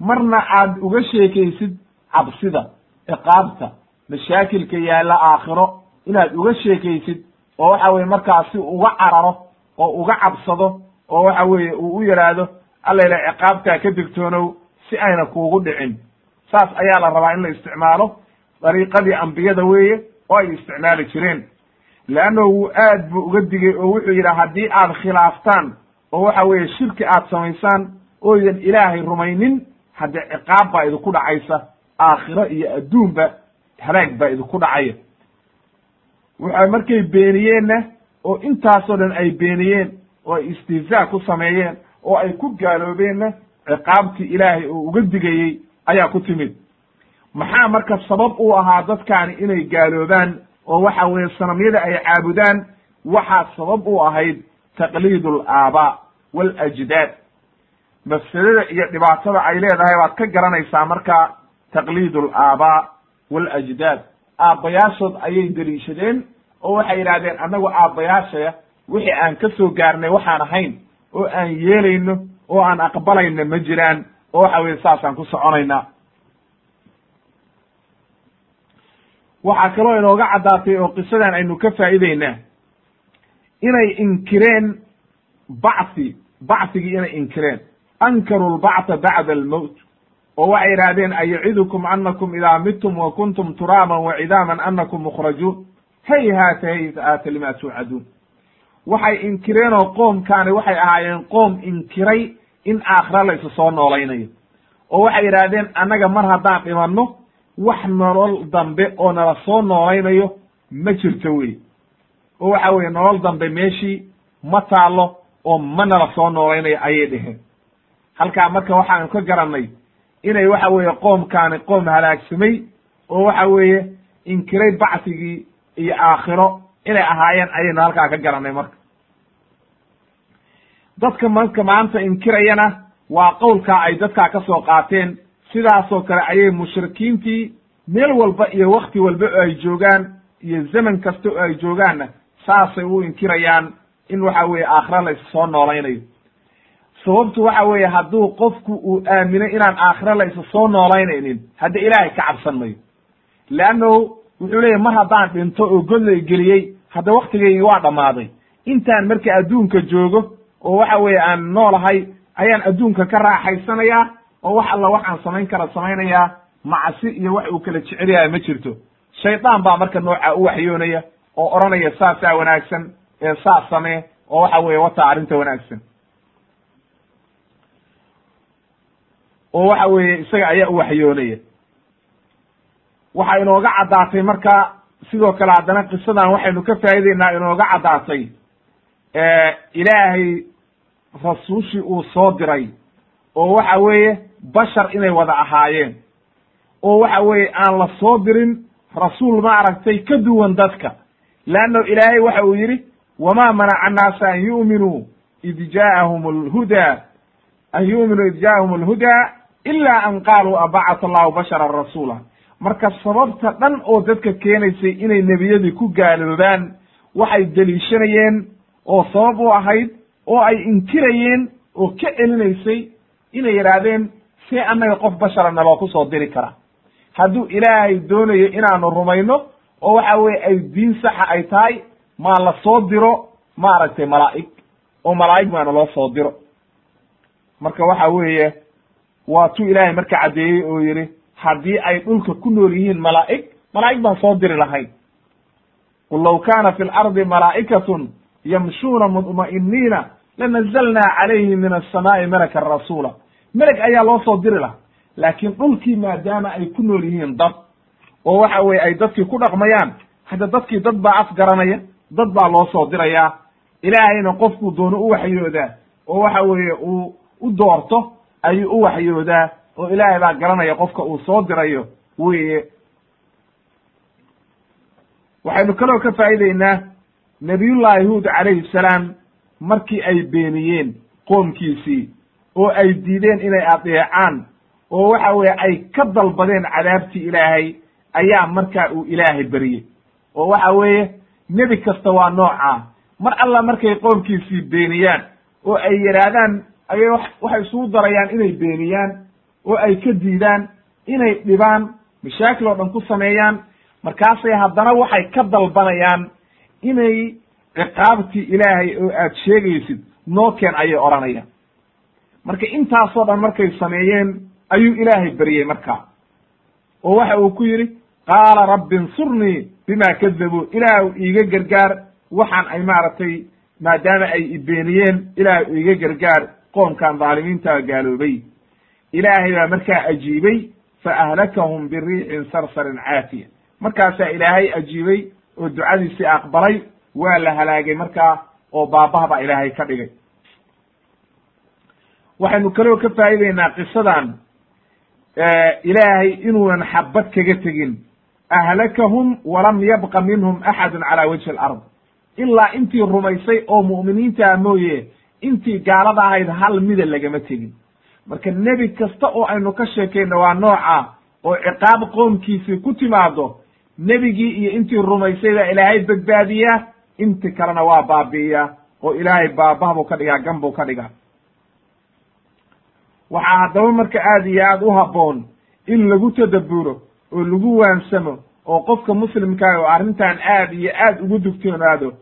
Marna aad uga sheekaysid cabsida ciqaabta mashaakilka yaalla aakhiro inaad uga sheekaysid oo waxa weye markaa si uga cararo oo uga cabsado oo waxa weeye uu u yidhaahdo allele ciqaabtaa ka digtoonow si ayna kuugu dhicin saas ayaa la rabaa in la isticmaalo dariiqadii ambiyada weeye oo ay isticmaali jireen. Leanno wuu aad buu uga digay oo wuxuu yidhi haddii aad khilaaftaan oo waxa weeye shirki aad samaysaan ooydan ilaahay rumaynin haddee ciqaab baa idinku dhacaysa aakhiro iyo adduunba halaag baa idinku dhacaya. Waxa markay beeniyeenna oo intaasoo dhan ay beeniyeen oo ay istihzaa ku sameeyeen oo ay ku gaaloobeenna ciqaabtii ilaahay oo uga digayey ayaa ku timid. Maxaa marka sabab u ahaa dadkaani inay gaaloobaan oo waxa weeye sanamyada ay caabudaan? Waxaa sabab u ahayd taqliid alaabaa walajdaad mafsadada iyo dhibaatada ay leedahay baad ka garanaysaa marka taqliid alaabaa walajdaad aabbayaashood ayay deliishadeen oo waxay yidhahdeen annagu aabbayaashaya wixii aan ka soo gaarnay waxaan ahayn oo aan yeelayno oo aan aqbalayna ma jiraan oo waxa weye saasaan ku soconaynaa. Waxaa kaloo inooga caddaatay oo qisadan aynu ka faa'iideynaa inay inkireen bacthi bacthigii inay inkireen. Ankaru lbactha bacda almowt oo waxay yidhahdeen ayacidukum anakum idaa midtum wa kuntum turaaban wa cidaaman anakum mukhrajuun. Hayhaata hayhaata lima tuucaduun. Waxay inkireen oo qoomkaani waxay ahaayeen qoom inkiray in aakhira la isu soo noolaynayo oo waxay yidhaahdeen annaga mar haddaan dhimanno wax nolol dambe oo nala soo noolaynayo ma jirto wey. oo waxa weeye nolol dambe meeshii ma taallo oo ma nala soo noolaynayo ayay dheheen halkaa marka waxaanu ka garannay inay waxa weeye qoomkaani qoom halaagsamay oo waxa weeye inkiray bacsigii iyo aakhiro inay ahaayeen ayaynu halkaa ka garannay marka dadka marka maanta inkirayana waa qowlkaa ay dadkaa ka soo qaateen. Sidaasoo kale ayay mushrikiintii meel walba iyo wakti walba oo ay joogaan iyo zaman kasta oo ay joogaanna saasay u inkirayaan in waxa weeye aakhira la is soo noolaynayo sababtu waxa weeye hadduu qofku uu aamino inaan aakhire la isa soo noolaynaynin hadda ilaahay ka cabsan mayo. Leannahu wuxuu leeyahy mar haddaan dhinto oo god la geliyey hadda waktigaygii waa dhammaaday. Intaan marka adduunka joogo oo waxa weeye aan noolahay ayaan adduunka ka raaxaysanayaa oo wax alla waxaan samayn kara samaynayaa macsi iyo wax uu kala jecel yahay ma jirto. Shaydaan baa marka noocaa u waxyoonaya oo odhanaya saasaa wanaagsan ee saas samee oo waxa weeye wataa arrinta wanaagsan. Oo waxa weeye isaga ayaa u waxyoonaya. Waxaa inooga caddaatay marka sidoo kale haddana qisadan waxaynu ka faa'ideynaa inooga caddaatay ilaahay rasuushii uu soo diray oo waxa weeye bashar inay wada ahaayeen oo waxa weeye aan la soo dirin rasuul ma aragtay ka duwan dadka. Leanno ilaahay waxa uu yidhi wama manaca annaasa an yu'minuu id ja'ahum alhudaa an yu'minuu id ja'ahum alhudaa ila an qaaluu abacata allahu basharan rasuula. Marka sababta dhan oo dadka keenaysay inay nebiyadii ku gaaloobaan waxay deliishanayeen oo sabab u ahayd oo ay inkirayeen oo ka celinaysay inay yidhaahdeen see annaga qof bashara naloo ku soo diri kara. Hadduu ilaahay doonayo inaanu rumayno oo waxa weye ay diin saxa ay tahay maa la soo diro maaragtay malaa'ig oo malaa'ig maana loo soo diro. Marka waxa weeye waa tuu ilaahay marka caddeeyey oo yidhi haddii ay dhulka ku nool yihiin malaa'ig malaa'ig baan soo diri lahayn. Qul law kaana fi lardi malaa'ikatun yamshuuna mudma'iniina lanazalnaa calayhim min asamaai malakan rasuula meleg ayaa loo soo diri lahaa laakiin dhulkii maadaama ay ku nool yihiin dad oo waxa weye ay dadkii ku dhaqmayaan hadda dadkii dad baa afgaranaya dad baa loo soo dirayaa ilaahayna qofkuu doono u waxyoodaa oo waxa weeye uu u doorto ayuu u waxyoodaa oo ilaahay baa garanaya qofka uu soo dirayo weye waxaynu kaloo ka faa'ideynaa nabiyullahi huud calayhi salaam markii ay beeniyeen qoomkiisii oo ay diideen inay adeecaan oo waxa weeye ay ka dalbadeen cadaabtii ilaahay ayaa markaa uu ilaahay beriyey oo waxa weeye nebi kasta waa noocaa mar alla markay qoomkiisii beeniyaan oo ay yidhaahdaan ayay waxay isugu darayaan inay beeniyaan oo ay ka diidaan inay dhibaan mashaakil oo dhan ku sameeyaan markaasay haddana waxay ka dalbanayaan inay ciqaabtii ilaahay oo aad sheegaysid noo keen ayay odhanayaan. Marka intaasoo dhan markay sameeyeen ayuu ilaahay beryey markaa oo waxa uu ku yidhi qaala rabbi insurnii bima kadabuu ilaah iiga gargaar waxaan ay maaragtay maadaama ay ibeeniyeen ilaah iiga gargaar qoomkan dhaalimiintaa gaaloobay. Ilaahay baa markaa ajiibay fa ahlakahum biriixin sarsarin caatiya markaasaa ilaahay ajiibay oo ducadiisii aqbalay waa la halaagay markaa oo baabah baa ilaahay ka dhigay. Waxaynu kaloo ka faa'ideynaa qisadan ilaahay inuunan xabad kaga tegin. Ahlakahum walam yabqa minhum axadun cala wajhi alard. Ilaa intii rumaysay oo mu'miniintaa mooye intii gaalada ahayd hal mida lagama tegin. Marka nebi kasta oo aynu ka sheekayno waa nooca oo ciqaab qoomkiisii ku timaado nebigii iyo intii rumaysay baa ilaahay badbaadiyaa inti kalena waa baabi'iyaa oo ilaahay baabah buu ka dhigaa gan buu ka dhigaa. Waxaa haddaba marka aad iyo aad u habboon in lagu tadabburo oo lagu waansamo oo qofka muslimkaa oo arrintan aad iyo aad ugu dugtoonaado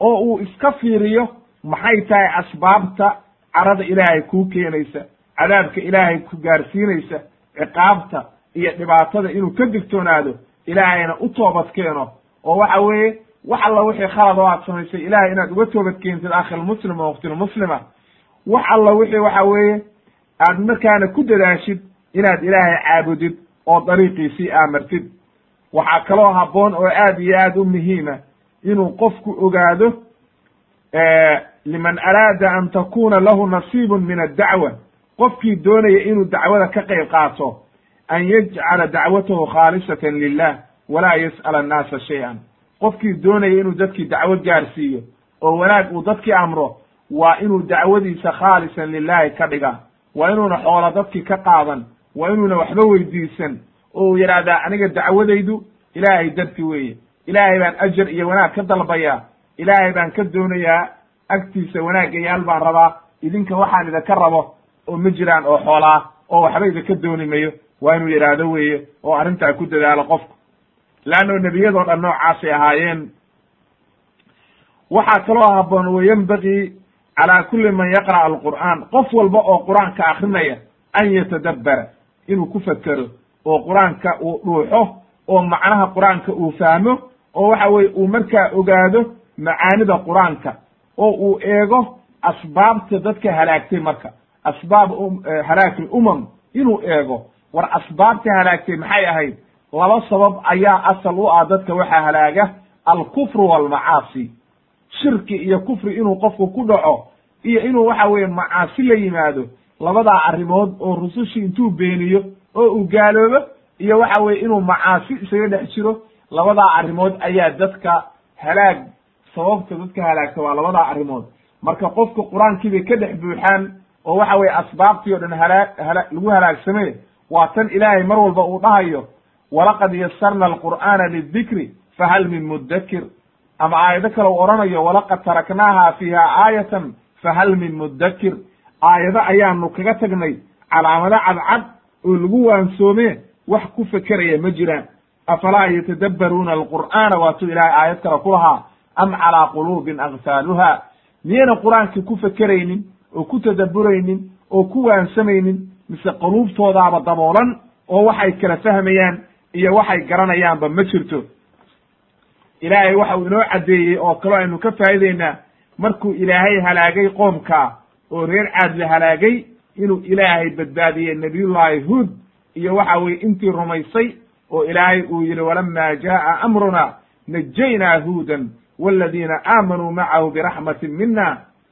oo uu iska fiiriyo maxay tahay asbaabta carada ilaahay kuu keenaysa cadaabka ilaahay ku gaarsiinaysa ciqaabta iyo dhibaatada inuu ka digtoonaado ilaahayna u toobad keeno. Oo waxa weeye wax alla wixii khalad oo aad samaysay ilahay inaad uga toobad keentid akhilmuslim oo waktilmuslima wax alla wixii waxa weeye aad markaana ku dadaashid inaad ilaahay caabudid oo dariiqiisii aamartid. Waxaa kaloo habboon oo aad iyo aad u muhiima inuu qofku ogaado liman araada an takuna lahu nasiibun min addacwa. Qofkii doonaya inuu dacwada ka qayb qaato an yajcala dacwatahu khaalisatan lilah walaa yas'ala annaasa shay-an qofkii doonaya inuu dadkii dacwo gaarsiiyo oo wanaag uu dadkii amro waa inuu dacwadiisa khaalisan lilahi ka dhiga waa inuuna xoola dadkii ka qaadan. Waa inuuna waxba weydiisan. Oo uu yidhaahdaa aniga dacwadaydu ilaahay darti weeye. Ilaahay baan ajar iyo wanaag ka dalbayaa. Ilaahay baan ka doonayaa. Agtiisa wanaagayaal baan rabaa. Idinka waxaan idinka rabo. Oo ma jiraan oo xoolaa oo waxba idinka dooni mayo. Waa inuu yidhaahdo weeye oo arrintaa ku dadaalo qofku leanno nebiyadoo dhan noocaasay ahaayeen. Waxaa kaloo haboon wayenbagii calaa kulli man yaqra'a alqur'aan. Qof walba oo qur'aanka akrinaya an yatadabbara inuu ku fekero oo qur'aanka uu dhuuxo oo macnaha qur'aanka uu fahmo oo waxa weye uu markaa ogaado macaanida qur'aanka oo uu eego asbaabta dadka halaagtay marka. Asbaab halaaki lumam inuu eego. War asbaabta halaagtay maxay ahayd laba sabab ayaa asal u ah dadka waxaa halaaga alkufru walmacaasi. Shirki iyo kufri inuu qofku ku dhaco iyo inuu waxa weeye macaasi la yimaado labadaa arrimood oo rusushii intuu beeniyo oo uu gaaloobo iyo waxa weye inuu macaasi isaga dhex jiro labadaa arrimood ayaa dadka halaag sababta dadka halaagta waa labadaa arrimood. Marka qofka qur'aankii bay ka dhex buuxaan oo waxa weye asbaabtii o dhan halaa hala lagu halaagsame waa tan ilaahay mar walba uu dhahayo walaqad yasarna alqur'aana lidikri fahal min muddakir ama aayado kale u odhanayo walaqad taraknaaha fiiha aayatan fahal min muddakir aayado ayaanu kaga tagnay calaamado cadcad oo lagu waansoome wax ku fekeraya ma jiraan. Afalaa yatadabbaruuna alqur'aana waatuu ilaahay aayad kale ku lahaa am calaa quluubin aktaaluha miyayna qur'aankii ku fekeraynin oo ku tadabburaynin oo ku waansamaynin mise quluubtoodaaba daboolan oo waxay kala fahmayaan iyo waxay garanayaanba ma jirto. Ilaahay waxa uu inoo caddeeyey oo kaloo aynu ka faa'ideynaa markuu ilaahay halaagay qoomka oo reer caad la halaagay inuu ilaahay badbaadiyey nabiyullaahi huud iyo waxa weye intii rumaysay oo ilaahay uu yihi walama jaa'a amruna najaynaa huudan waladiina aamanuu macahu biraxmatin mina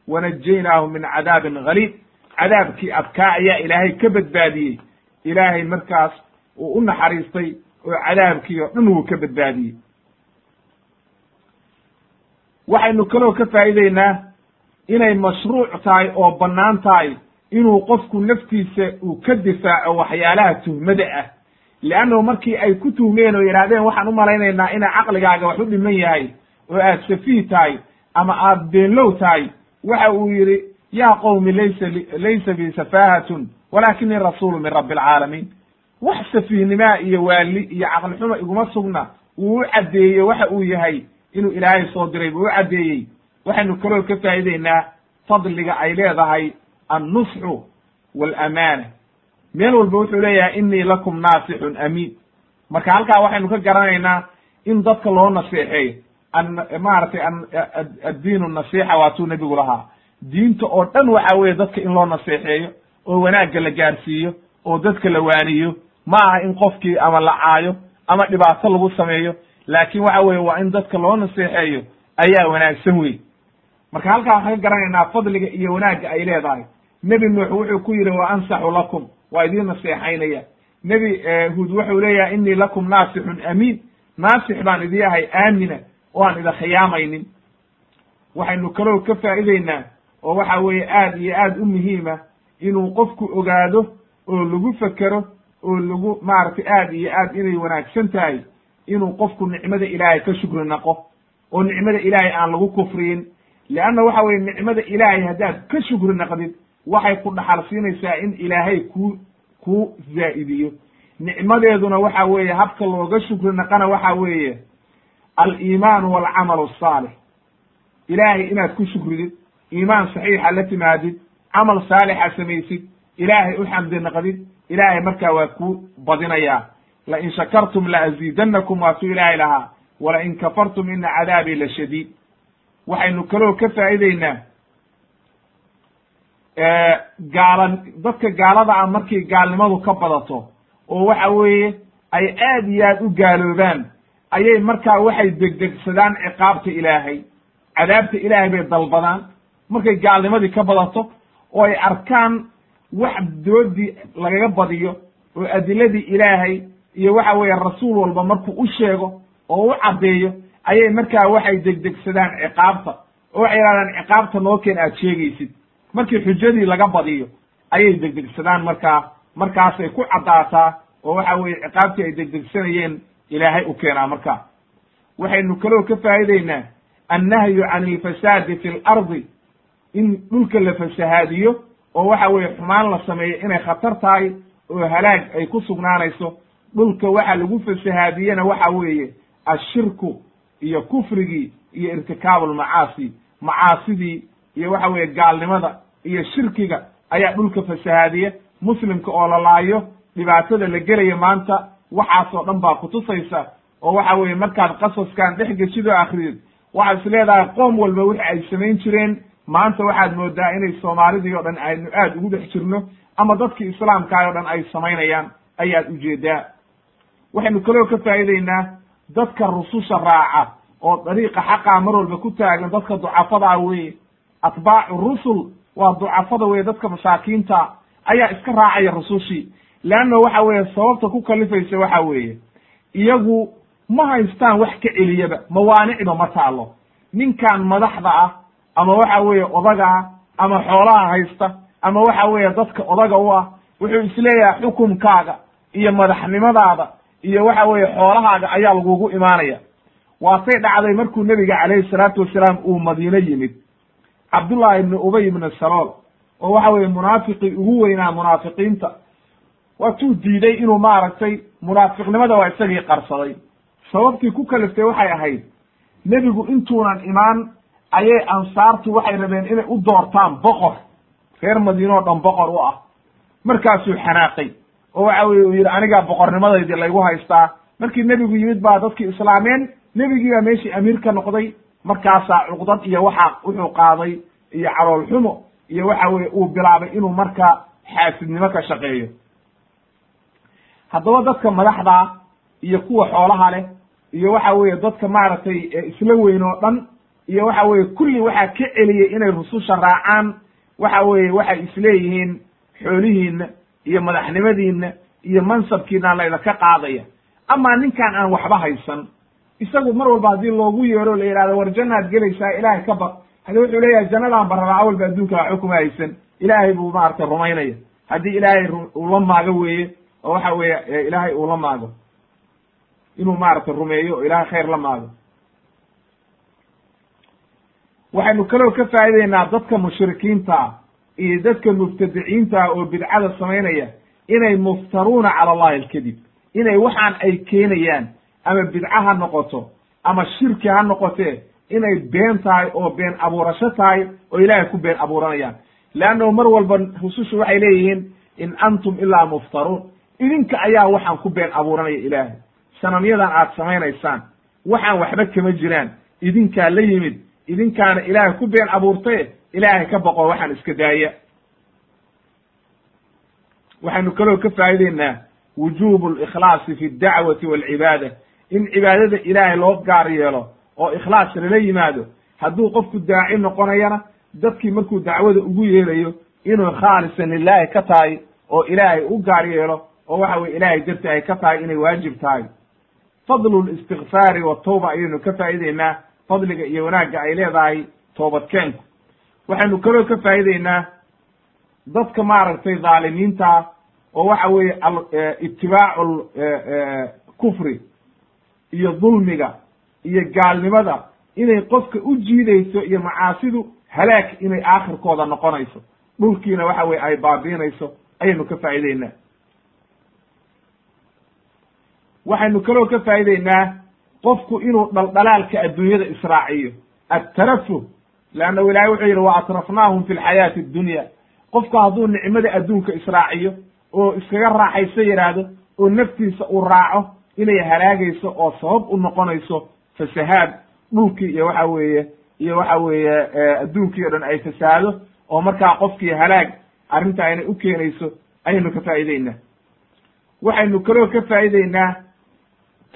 wanajaynaahum min cadaabin galiid cadaabkii adkaa ayaa ilaahay ka badbaadiyey. Ilaahay markaas uu u naxariistay oo cadaabkii oo dhan wuu ka badbaadiyey. Waxaynu kaloo ka faa'ideynaa inay mashruuc tahay oo bannaan tahay inuu qofku naftiisa uu ka difaaco waxyaalaha tuhmada ah. Leannahu markii ay ku tuhmeen oo yidhahdeen waxaan u malaynaynaa ina caqligaaga wax u dhiman yahay oo aad safiih tahay ama aad beenlow tahay waxa uu yidhi yaa qowmi laysa laysa bi safaahatun walaakinii rasuulu min rabbi alcaalamiin wax safiihnimaa iyo waali iyo caqli xumo iguma sugna uu u caddeeyey waxa uu yahay inuu ilaahay soo diray buu u caddeeyey. Waxaynu kaloo ka faa'ideynaa fadliga ay leedahay annusxu waalamaana meel walba wuxuu leeyahay inii lakum naasixun amiin. Marka halkaa waxaynu ka garanaynaa in dadka loo naseexeeyo maaragtay addiinu nasiixa waatuu nebigu lahaa. Diinta oo dhan waxa weeye dadka in loo naseexeeyo oo wanaagga la gaarsiiyo oo dadka la waaniyo ma aha in qofkii ama la caayo ama dhibaato lagu sameeyo laakin waxa weye waa in dadka loo naseexeeyo ayaa wanaagsan wey marka halkaa waxaan ka garanaynaa fadliga iyo wanaagga ay leedahay. Nebi nuux wuxuu ku yidhi wa ansaxu lakum. Waa idiin naseexaynaya. Nebi huud wuxuu leeyahay inii lakum naasixun amiin. Naasix baan idii ahay aamina oo aan ida khiyaamaynin. Waxaynu kaloo ka faa'ideynaa oo waxa weeye aad iyo aad u muhiima inuu qofku ogaado oo lagu fekero oo lagu maaragtay aad iyo aad inay wanaagsan tahay inuu qofku nicmada ilaahay ka shukri naqo oo nicmada ilaahay aan lagu kufriyin. Leanna waxa weye nicmada ilaahay haddaad ka shukri naqdid waxay ku dhaxal siinaysaa in ilaahay ku ku zaa'idiyo. Nicmadeeduna waxa weeye habka looga shukri naqana waxa weeye aliimaanu walcamalu asaalix ilaahay inaad ku shukridid iimaan saxiixa la timaadid camal saalixa samaysid ilaahay u xamdi naqdid ilaahay markaa waa ku badinayaa lain shakartum laaziidannakum waatuu ilaahay lahaa walain kafartum ina cadaabii la shadiid waxaynu kaloo ka faa'ideynaa gaala dadka gaalada ah markay gaalnimadu ka badato oo waxa weeye ay aad iyo aad u gaaloobaan ayay markaa waxay degdegsadaan ciqaabta ilaahay cadaabta ilaahay bay dalbadaan markay gaalnimadii ka badato oo ay arkaan wax doodii lagaga badiyo oo adiladii ilaahay iyo waxa weeye rasuul walba markuu u sheego oo u caddeeyo ayay markaa waxay degdegsadaan ciqaabta oo waxay yidhahdaan ciqaabta noo keen aad sheegaysid. Markii xujadii laga badiyo ayay degdegsadaan markaa markaasay ku caddaataa oo waxa weeye ciqaabtii ay degdegsanayeen ilaahay u keenaa markaa. Waxaynu kaloo ka faa'ideynaa annahyu can ilfasaadi fi lardi in dhulka la fasahaadiyo oo waxa weeye xumaan la sameeyo inay khatar tahay oo halaag ay ku sugnaanayso. Dhulka waxa lagu fasahaadiyena waxa weeye ashirku iyo kufrigii iyo irtikaabu lmacaasi macaasidii iyo waxa weeye gaalnimada iyo shirkiga ayaa dhulka fasahaadiya. Muslimka oo la laayo dhibaatada la gelaya maanta waxaasoo dhan baa kutusaysa oo waxa weeye markaad qasaskan dhex geshid oo akridid waxaad is leedahay qoom walba wixi ay samayn jireen maanta waxaad moodaa inay soomaalidii o dhan aynu aad ugu dhex jirno ama dadkii islaamkaay o dhan ay samaynayaan ayaad u jeedaa waxaynu kaloo ka faa'iideynaa dadka rususha raaca oo dariiqa xaqaa mar walba ku taagan dadka ducafadaa weye atbaacu rusul waa ducafada weye dadka masaakiinta ayaa iska raacaya rusushii leanna waxa weeye sababta ku kalifaysa waxa weeye iyagu ma haystaan wax ka celiyaba mawaanicba ma taalo ninkan madaxda ah ama waxa weeye odaga ah ama xoolaha haysta ama waxa weeye dadka odaga u ah wuxuu is leeyahay xukumkaaga iyo madaxnimadaada iyo waxa weeye xoolahaaga ayaa lagugu imaanaya. Waatay dhacday markuu nebiga calayhi salaatu wasalaam uu madiine yimid. Cabdullahi ibni ubay ibni salool oo waxa weeye munaafiqii ugu weynaa munaafiqiinta. Waatuu diiday inuu maaragtay munaafiqnimada waa isagii qarsaday. Sababtii ku kaliftay waxay ahayd nebigu intuunan imaan ayay ansaartu waxay rabeen inay u doortaan boqor. Reer madiine oo dhan boqor u ah. Markaasuu xanaaqay. Oo waxa weye uu yidhi anigaa boqornimadaydii laygu haystaa. Markii nebigu yimid baa dadkii islaameen nebigii baa meeshii amiir ka noqday. Markaasaa cuqdad iyo waxa wuxuu qaaday iyo calool xumo iyo waxa weye uu bilaabay inuu markaa xaasidnimo ka shaqeeyo. Haddaba dadka madaxda iyo kuwa xoolaha leh iyo waxa weeye dadka maaragtay isla weyn oo dhan iyo waxa weeye kulli waxaa ka celiyey inay rususha raacaan waxa weeye waxay isleeyihiin xoolihiinna iyo madaxnimadiinna iyo mansabkiina laydaka qaadaya. Amaa ninkan aan waxba haysan isagu mar walba haddii loogu yeero la yidhahdo war jannaad gelaysaa ilaahay ka baq hadi wuxuu leeyahay jannadaan barabaa awalba adduunka waxba kuma haysan. Ilaahay buu maaragtay rumaynaya. Haddii ilaahay uu la maago weeye oo waxa weeye ilaahay uu la maago. Inuu maaragtay rumeeyo oo ilaahay khayr la maago waxaynu kaloo ka faa'ideynaa dadka mushrikiinta ah iyo dadka mubtadiciinta ah oo bidcada samaynaya inay muftaruuna cala allahi alkadib. Inay waxaan ay keenayaan ama bidca ha noqoto ama shirki ha noqotee inay been tahay oo been abuurasho tahay oo ilaahay ku been abuuranayaan. Leannahu mar walba rusushu waxay leeyihiin in antum ilaa muftaruun. Idinka ayaa waxaan ku been abuuranaya ilaahay. Sanamyadan aad samaynaysaan waxaan waxba kama jiraan. Idinkaa la yimid idinkaana ilaahay ku been abuurtaye ilaahay ka boqo waxaan iska daaya. Waxaynu kaloo ka faa'ideynaa wujubu likhlaasi fi ddacwati walcibaada in cibaadada ilaahay loo gaar yeelo oo ikhlaas lala yimaado hadduu qofku daaci noqonayana dadkii markuu dacwada ugu yeerayo inuu khaalisan lilaahi ka tahay oo ilaahay u gaar yeelo oo waxa weye ilaahay darti ay ka tahay inay waajib tahay. Fadlu listikfaari watawba ayaynu ka faa'ideynaa fadliga iyo wanaagga ay leedahay toobadkeenku waxaynu kaloo ka faa'ideynaa dadka maaragtay dhaalimiinta oo waxa weeye itibaacu kufri iyo dulmiga iyo gaalnimada inay qofka u jiidayso iyo macaasidu halaag inay aakhirkooda noqonayso. Dhulkiina waxa weye ay baabiinayso. Ayaynu ka faa'ideynaa waxaynu kaloo ka faa'ideynaa qofku inuu dhaldhalaalka adduunyada israaciyo. Attarafuh leannahu ilahay wuxuu yidhi wa atrafnaahum fi lxayaati addunya. Qofku hadduu nicmada adduunka israaciyo oo iskaga raaxayso yidhaahdo oo naftiisa uu raaco inay halaagayso oo sabab u noqonayso fasahaad dhulkii iyo waxa weeye iyo waxa weeye adduunkii o dhan ay fasahaado oo markaa qofkii halaag arrintaa inay u keenayso ayaynu ka faa'ideynaa waxaynu kaloo ka faa'ideynaa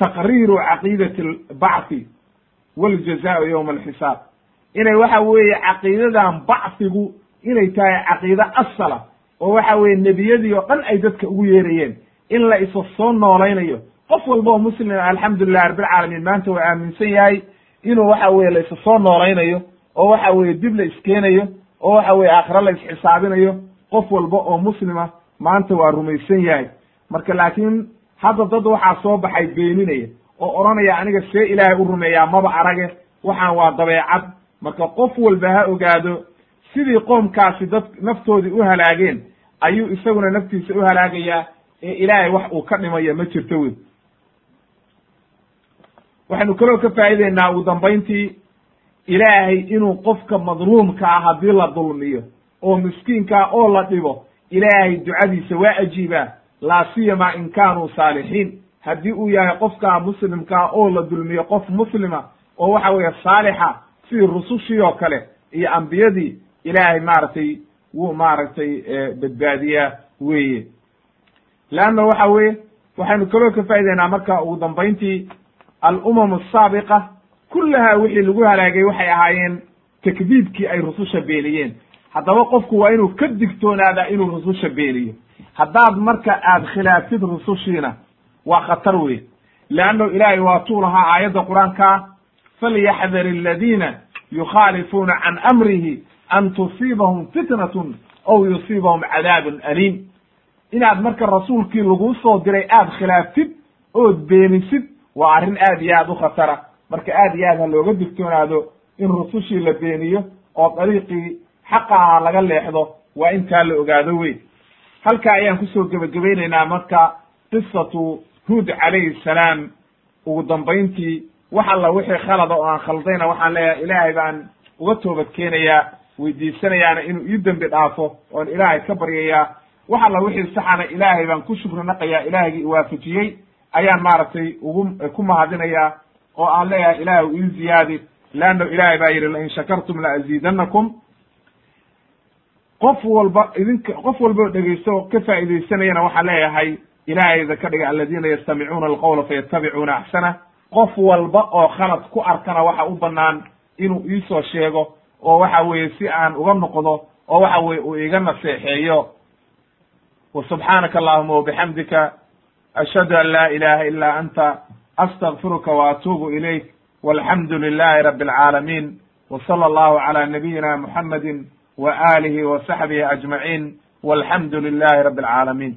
taqriiru caqiidati albacthi waljazaa yowma alxisaab inay waxa weeye caqiidadan bacfigu inay tahay caqiide asala oo waxa weeye nebiyadii oo dhan ay dadka ugu yeerayeen in la isa soo noolaynayo qof walba oo muslima alxamdulilah rabbilcaalamiin maanta waa aaminsan yahay inuu waxa weye la isa soo noolaynayo oo waxa weeye dib la iskeenayo oo waxa weye aakhiro la isxisaabinayo qof walba oo muslima maanta waa rumaysan yahay marka laakiin hadda dad waxaa soo baxay beeninaya oo odhanaya aniga see ilaahay u rumeeyaa maba arage. Waxaan waa dabeecad. Marka qof walba ha ogaado sidii qoomkaasi dad naftoodii u halaageen ayuu isaguna naftiisa u halaagayaa ee ilaahay wax uu ka dhimayo ma jirto wey waxaynu kaloo ka faa'ideynaa ugu dambayntii ilaahay inuu qofka madluumka ah haddii la dulmiyo oo miskiinkaa oo la dhibo ilaahay ducadiisa waa ajiibaa laa siyama in kaanuu saalixiin. Haddii uu yahay qofkaa muslimkaa oo la dulmiyo qof muslima oo waxa weeye saalixa sidii rusushii oo kale iyo ambiyadii ilaahay maaragtay wuu maaragtay badbaadiyaa weeye. Leanna waxa weeye waxaynu kaloo ka faa'ideynaa marka ugu dambayntii alumam asaabiqa kullahaa wixii lagu halaagay waxay ahaayeen takdiibkii ay rususha beeniyeen haddaba qofku waa inuu ka digtoonaadaa inuu rususha beeniyo haddaad marka aad khilaaftid rusushiina waa khatar wey leanno ilaahay waa tuu lahaa aayadda qur'aankaa falyaxdar aladiina yukhaalifuuna can amrihi an tusiibahum fitnatun aw yusiibahum cadaabun aliim. Inaad marka rasuulkii laguu soo diray aad khilaaftid ood beenisid waa arrin aad iyo aad u khatara. Marka aad iyo aad ha looga digtoonaado in rusushii la beeniyo oo dariiqii xaqa aha laga leexdo waa intaa la ogaado wey halkaa ayaan ku soo gebagabaynaynaa marka qisatu huud calayhi salaam. Ugu dambayntii wax alla wixii khalada oo aan khaldayna waxaan leeyahay ilaahay baan uga toobad keenayaa weydiisanayaana inuu ii dembi dhaafo oon ilaahay ka baryayaa. Wax alla wixii saxana ilaahay baan ku shukri naqayaa ilaahaygi iwaafajiyey ayaan maaragtay ugu ku mahadinayaa oo aan leeyahay ilahay ii ziyaadi. Leanno ilaahay baa yidhi lain shakartum la aziidanakum qof walba idinka qof walba oo dhegeysto oo ka faa'iidaysanayana waxaan leeyahay ilaahayda ka dhiga aladiina yastamicuuna alqowla fayatabicuuna axsana qof walba oo khalad ku arkana waxa u banaan inuu iisoo sheego oo waxa weeye si aan uga noqdo oo waxa weye uu iga naseexeeyo wa subxaanaka allahuma wabixamdika ashhadu an laa ilaha ila anta astagfiruka wa atuubu ilayk walxamdu lilahi rabi alcaalamiin wa sala allahu cala nabiyina muxamadi wa alihi wa saxbihi ajmaciin walxamdu lilahi rabi alcaalamiin